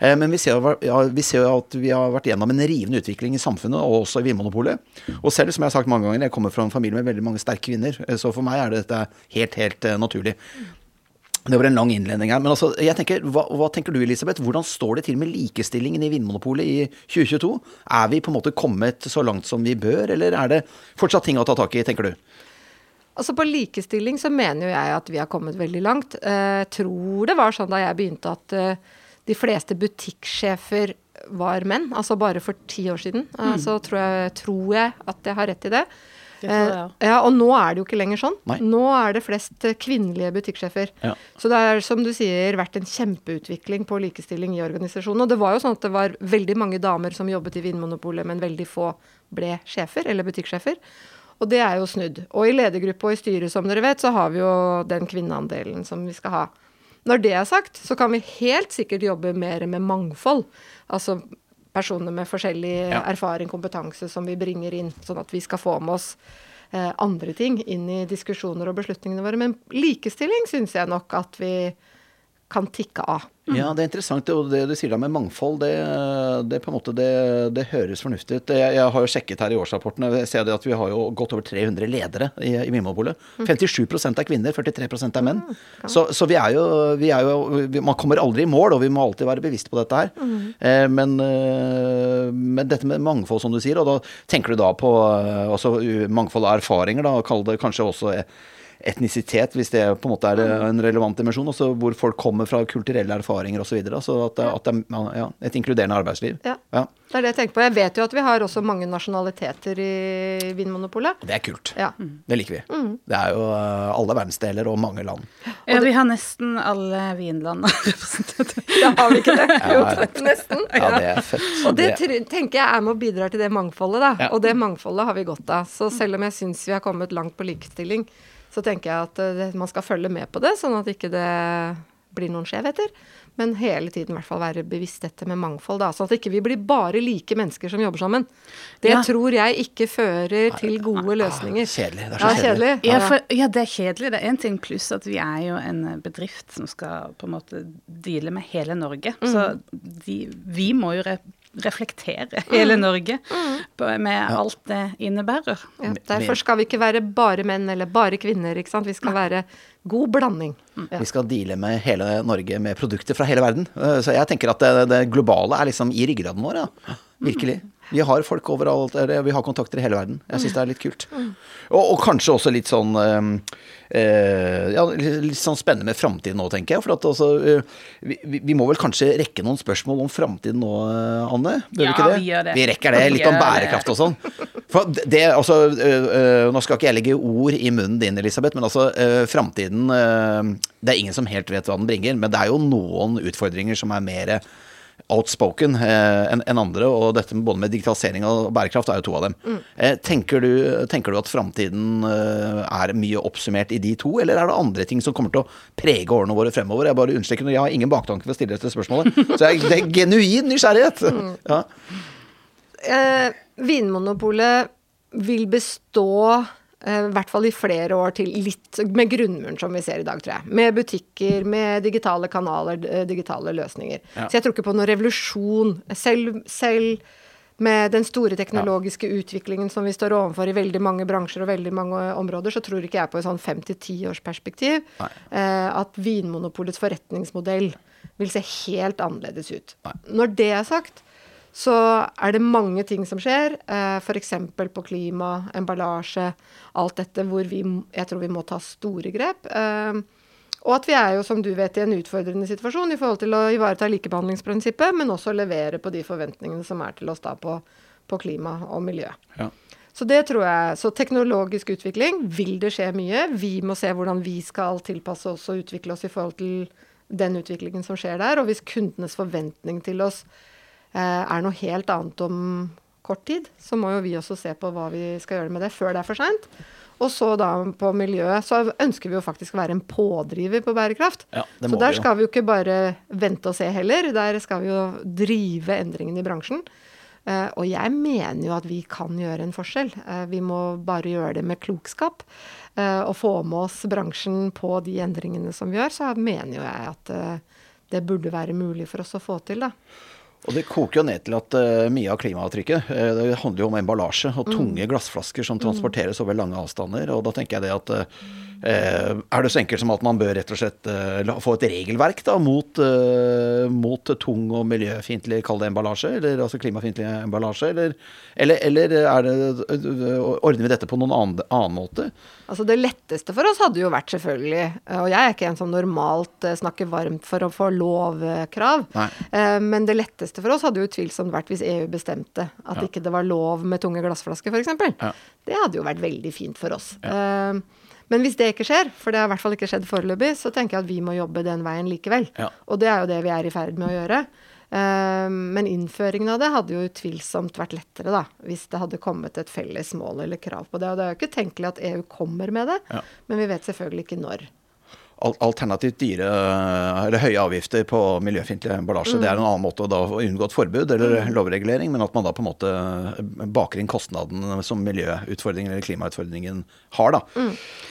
Eh, Men vi ser, ja, vi ser at vi har vært gjennom en rivende utvikling i samfunnet, og også i Vinmonopolet. Og selv, som jeg har sagt mange ganger, jeg kommer fra en familie med veldig mange sterke kvinner, eh, så for meg er dette helt, helt eh, naturlig. Det var en lang innledning her. Men altså, jeg tenker, hva, hva tenker du, Elisabeth? Hvordan står det til med likestillingen i Vinmonopolet i 2022? Er vi på en måte kommet så langt som vi bør, eller er det fortsatt ting å ta tak i, tenker du? Altså På likestilling så mener jo jeg at vi har kommet veldig langt. Eh, tror det var sånn da jeg begynte at de fleste butikksjefer var menn. Altså bare for ti år siden. Mm. så tror jeg, tror jeg at jeg har rett i det. Det tror jeg også. Eh, ja, Og nå er det jo ikke lenger sånn. Nei. Nå er det flest eh, kvinnelige butikksjefer. Ja. Så det har, som du sier vært en kjempeutvikling på likestilling i organisasjonen. Og det var jo sånn at det var veldig mange damer som jobbet i Vinmonopolet, men veldig få ble sjefer eller butikksjefer. Og det er jo snudd. Og i ledergruppe og i styret, som dere vet, så har vi jo den kvinneandelen som vi skal ha. Når det er sagt, så kan vi helt sikkert jobbe mer med mangfold. Altså personer med forskjellig Ja. erfaring, kompetanse som vi bringer inn, sånn at vi skal få med oss eh, andre ting inn i diskusjoner og beslutningene våre. Men likestilling syns jeg nok at vi kan tikke av. Ja, det er interessant. Og det du sier da med mangfold, det, det på en måte det, det høres fornuftig ut. Jeg, jeg har jo sjekket her i årsrapporten, jeg ser det at vi har jo godt over 300 ledere i, i Vinmonopolet. 57% er kvinner, 43% er menn. Så, så vi er jo, vi er jo Man kommer aldri i mål, og vi må alltid være bevisst på dette her. Eh, men, eh, men dette med mangfold, som du sier, og da tenker du da på eh, altså, mangfold av erfaringer, da, og kall det kanskje også eh, etnisitet, hvis det på en måte er en relevant dimensjon. Også hvor folk kommer fra kulturelle erfaringer osv. Så at, det- at det er ja, et inkluderende arbeidsliv. Ja. Ja, Det er det jeg tenker på. Jeg vet jo at vi har også mange nasjonaliteter i Vinmonopolet. Det er kult. Ja. Det liker vi. Det er jo eh, alle verdensdeler og mange land. Ja, vi har nesten alle vinland [laughs] representert. Ja, har vi ikke det? [laughs] Jo, [laughs] nesten. Ja, det er fett. Og det tenker jeg er med å bidra til det mangfoldet, da. Ja. Og det mangfoldet har vi godt av. Så selv om jeg syns vi har kommet langt på likestilling, så tenker jeg at eh, det, man skal følge med på det, sånn at ikke det blir noen skjevheter. Men hele tiden i hvert fall være bevisst dette med mangfold, da. Sånn at ikke vi blir bare like mennesker som jobber sammen. Det Ja. tror jeg ikke fører til gode løsninger. Ah, kjedelig. Det er så Ja, kjedelig. Ja, Ja. for, ja, det er kjedelig. Det er én ting, pluss at vi er jo en eh, bedrift som skal på en måte deale med hele Norge. Så de, vi må jo re reflektere hele Norge på, med alt det innebærer. Ja, derfor skal vi ikke være bare menn eller bare kvinner, ikke sant. Vi skal være god blanding. Ja. Vi skal deale med hele Norge med produkter fra hele verden. Eh, Så jeg tenker at det, det globale er liksom i ryggraden vår, ja. Virkelig. Vi har folk overalt, eller vi har kontakter i hele verden. Jeg syns det er litt kult. Og, og kanskje også litt sånn eh, eh, Ja, litt, sånn spennende med framtiden nå, tenker jeg. For at altså eh, vi, vi- må vel kanskje rekke noen spørsmål om framtiden nå, eh, Anne? Bør Ja, vi ikke det? vi gjør det. Vi rekker det. Litt om bærekraft og sånn. For det- altså, øh, Nå skal ikke jeg legge ord i munnen din, Elisabeth, men altså, framtiden Det er ingen som helt vet hva den bringer, men det er jo noen utfordringer som er mer outspoken eh, enn en andre, og dette med, både med digitalisering og bærekraft er jo to av dem. Mm. tenker, du, tenker du at framtiden øh, er mye oppsummert i de to, eller er det andre ting som kommer til å prege årene våre fremover? Jeg bare understreker, jeg har ingen baktanke for å stille dette spørsmålet, [laughs] så jeg, det er genuin nysgjerrighet. Ja. Eh, Vinmonopolet vil bestå eh, i hvert fall i flere år til, litt med grunnmuren som vi ser i dag, tror jeg. Med butikker, med digitale kanaler, eh, digitale løsninger. Ja. Så jeg tror ikke på noen revolusjon. Selv, selv med den store teknologiske utviklingen som vi står overfor i veldig mange bransjer og veldig mange områder, så tror ikke jeg på et sånn fem til ti års perspektiv eh, at Vinmonopolets forretningsmodell vil se helt annerledes ut. Nei. Når det er sagt, så er det mange ting som skjer, eh, f.eks. på klima, emballasje, alt dette hvor vi, jeg tror vi må ta store grep. Eh, og at vi er jo, som du vet, i en utfordrende situasjon i forhold til å ivareta likebehandlingsprinsippet, men også levere på de forventningene som er til oss da på, på klima og miljø. Ja. Så det tror jeg, så teknologisk utvikling vil det skje mye. Vi må se hvordan vi skal tilpasse oss og utvikle oss i forhold til den utviklingen som skjer der. Og hvis kundenes forventning til oss er noe helt annet om kort tid, så må jo vi også se på hva vi skal gjøre med det før det er for seint. Og så da på miljøet, så ønsker vi jo faktisk å være en pådriver på bærekraft. Ja, så der skal vi jo ikke bare vente og se heller. Der skal vi jo drive endringene i bransjen. Uh, og jeg mener jo at vi kan gjøre en forskjell. Uh, vi må bare gjøre det med klokskap. Uh, og få med oss bransjen på de endringene som vi gjør. Så mener jo jeg at eh, det burde være mulig for oss å få til, da. Og det koker jo ned til at uh, mye av klimaavtrykket uh, det handler jo om emballasje og tunge glassflasker som transporteres over lange avstander. Og da tenker jeg det at eh, Er det så enkelt som at man bør rett og slett eh, få et regelverk da mot, eh, mot tung og miljøfiendtlig, kall det emballasje, eller altså klimafiendtlig emballasje, eller, eller, eller er det, eh, ordner vi dette på noen annen, annen måte? Altså Det letteste for oss hadde jo vært selvfølgelig Og jeg er ikke en som normalt eh, snakker varmt for å få lovkrav. Nei. Eh, Men det letteste for oss hadde jo utvilsomt vært hvis EU bestemte at Ja. ikke det var lov med tunge glassflasker, f.eks. Ja. Det hadde jo vært veldig fint for oss. Eh, Men hvis det ikke skjer, for det har i hvert fall ikke skjedd foreløpig, så tenker jeg at vi må jobbe den veien likevel. Ja. Og det er jo det vi er i ferd med å gjøre. Eh, Men innføringen av det hadde jo utvilsomt vært lettere, da, hvis det hadde kommet et felles mål eller krav på det. Og det er jo ikke tenkelig at EU kommer med det, Ja. men vi vet selvfølgelig ikke når. Al- Alternativt dyre eller høye avgifter på miljøfiendtlig emballasje. Det er en annen måte å da unngå et forbud eller lovregulering, men at man da på en måte baker inn kostnaden som miljøutfordringen eller klimautfordringen har, da.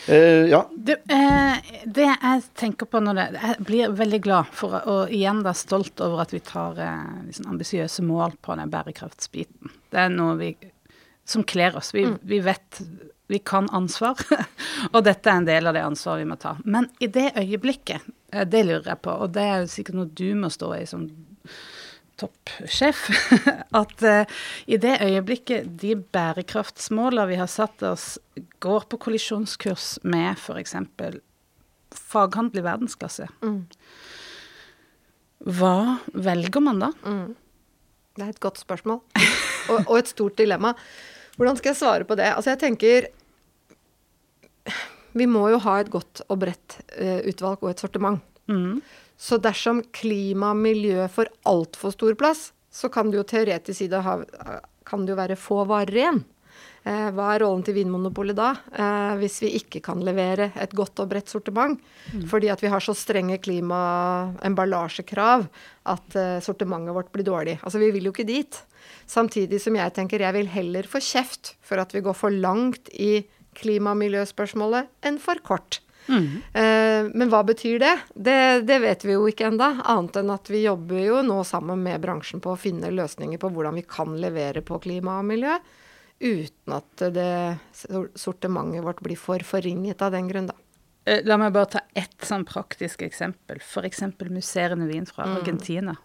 Eh, ja. Du, eh, det jeg tenker på når det Jeg blir veldig glad for og igjen da stolt over at vi tar eh, liksom ambisiøse mål på den bærekraftsbiten. Det er noe vi som kler oss. Vi, vi vet vi kan ansvar, [laughs] og dette er en del av det ansvaret vi må ta. Men i det øyeblikket, eh, det lurer jeg på, og det er jo sikkert noe du må stå i som toppsjef, [laughs] at eh, i det øyeblikket de bærekraftsmålene vi har satt oss, går på kollisjonskurs med f.eks. faghandel i verdensklasse, hva velger man da? Det er et godt spørsmål. Og, og et stort dilemma. Hvordan skal jeg svare på det? Altså, jeg tenker Vi må jo ha et godt og bredt eh, utvalg og et sortiment. Mm. Så dersom klima og miljø får altfor stor plass, så kan det jo teoretisk side ha, kan det jo være få varer igjen. Eh, hva er rollen til Vinmonopolet da, eh, hvis vi ikke kan levere et godt og bredt sortiment? Fordi at vi har så strenge klimaemballasjekrav at eh, sortimentet vårt blir dårlig. Altså vi vil jo ikke dit. Samtidig som jeg tenker jeg vil heller få kjeft for at vi går for langt i klima- og miljøspørsmålet enn for kort. Eh, men hva betyr det? det? Det vet vi jo ikke enda, annet enn at vi jobber jo nå sammen med bransjen på å finne løsninger på hvordan vi kan levere på klima og miljø, uten at det sortimentet vårt blir for forringet av den grunn, da. Eh, La meg bare ta ett sånn praktisk eksempel. F.eks. musserende vin fra Argentina.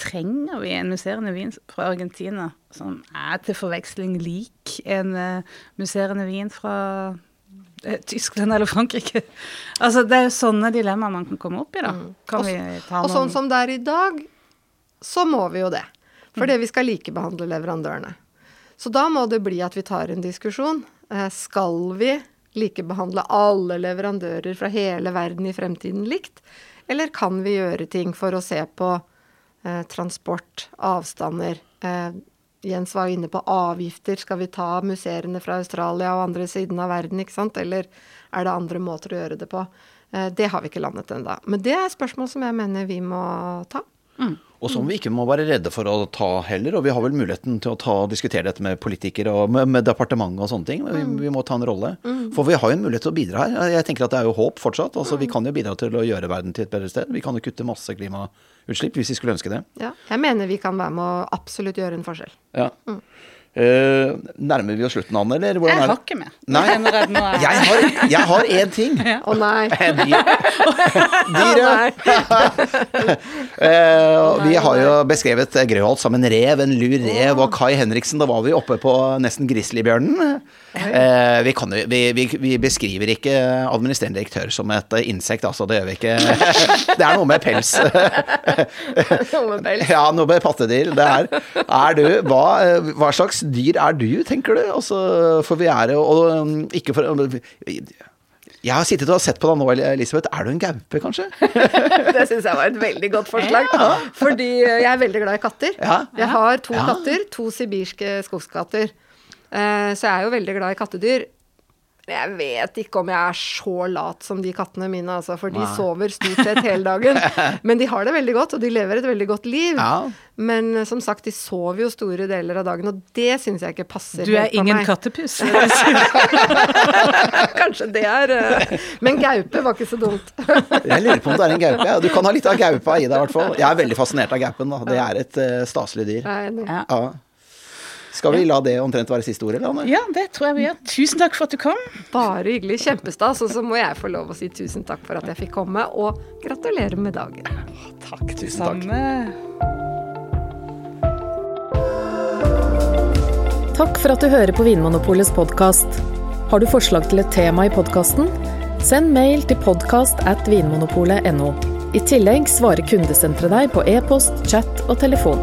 Trenger vi en musserende vin fra Argentina som er til forveksling lik en uh, musserende vin fra eh, Tyskland eller Frankrike? Altså, det er jo sånne dilemmaer man kan komme opp i, da. Kan Og, vi ta og sånn som det er i dag, så må vi jo det. Fordi vi skal likebehandle leverandørene. Så da må det bli at vi tar en diskusjon. Eh, skal vi likebehandle alle leverandører fra hele verden i fremtiden likt? Eller kan vi gjøre ting for å se på eh, transport, avstander? Eh, Jens var inne på avgifter. Skal vi ta museene fra Australia og andre siden av verden, ikke sant? Eller er det andre måter å gjøre det på? Eh, det har vi ikke landet ennå. Men det er spørsmål som jeg mener vi må ta. Og som vi ikke må være redde for å ta heller. Og vi har vel muligheten til å ta, diskutere dette med politikere og med, med departementet og sånne ting. Vi, vi, må ta en rolle. For vi har jo en mulighet til å bidra her. Jeg tenker at det er jo håp fortsatt. Altså Vi kan jo bidra til å gjøre verden til et bedre sted. Vi kan jo kutte masse klimautslipp hvis vi skulle ønske det. Ja, jeg mener vi kan være med å absolutt gjøre en forskjell. Ja. Eh, nærmer vi oss slutten, Anne, eller hvordan Jeg har ikke med. Nei. Jeg har, jeg har én ting. Å nei. [laughs] Dyret. uh, [laughs] vi har jo beskrevet Grøholt som en rev, en lur rev, og Kai Henriksen, da var vi oppe på nesten grizzlybjørnen. Uh, vi, kan vi, vi, vi beskriver ikke administrerende direktør som et eh, insekt, altså. Det gjør vi ikke. [laughs] Det er noe med pels. Noe med pels. Ja, noe med pattedyr. Det er, er du, hva, hva slags dyr er du, tenker du? Altså, for vi er jo og, um, ikke for Jeg har sittet og sett på deg nå, Elisabeth. Er du en gaupe, kanskje? [laughs] Det syns jeg var et veldig godt forslag. Fordi jeg er veldig glad i katter. Ja. Jeg har to Ja. katter, to sibirske skogskatter. Eh, Så jeg er jo veldig glad i kattedyr. Jeg vet ikke om jeg er så lat som de kattene mine, altså, for de Nei. sover stort sett hele dagen. [laughs] Men de har det veldig godt, og de lever et veldig godt liv. Ja. Men eh, som sagt, de sover jo store deler av dagen, og det syns jeg ikke passer Du er ingen meg. kattepus. [laughs] Kanskje det er eh, Men gaupe var ikke så dumt. [laughs] Jeg lurer på om det er en gaupe. Ja. Du kan ha litt av gaupa i deg, i hvert fall. Jeg er veldig fascinert av gaupen. Da. Det er et uh, staselig dyr. Nei. Ja. Skal vi la det omtrent være siste ord, eller, Anne? ja, det tror jeg vi gjør. Tusen takk for at du kom. Bare hyggelig. Kjempestas. Og så må jeg få lov å si tusen takk for at jeg fikk komme, og gratulerer med dagen. Takk, Tusen takk. Takk for at du hører på Vinmonopolets podkast. Har du forslag til et tema i podkasten? Send mail til podkast at vinmonopolet.no. I tillegg svarer kundesenteret deg på e-post, chat og telefon.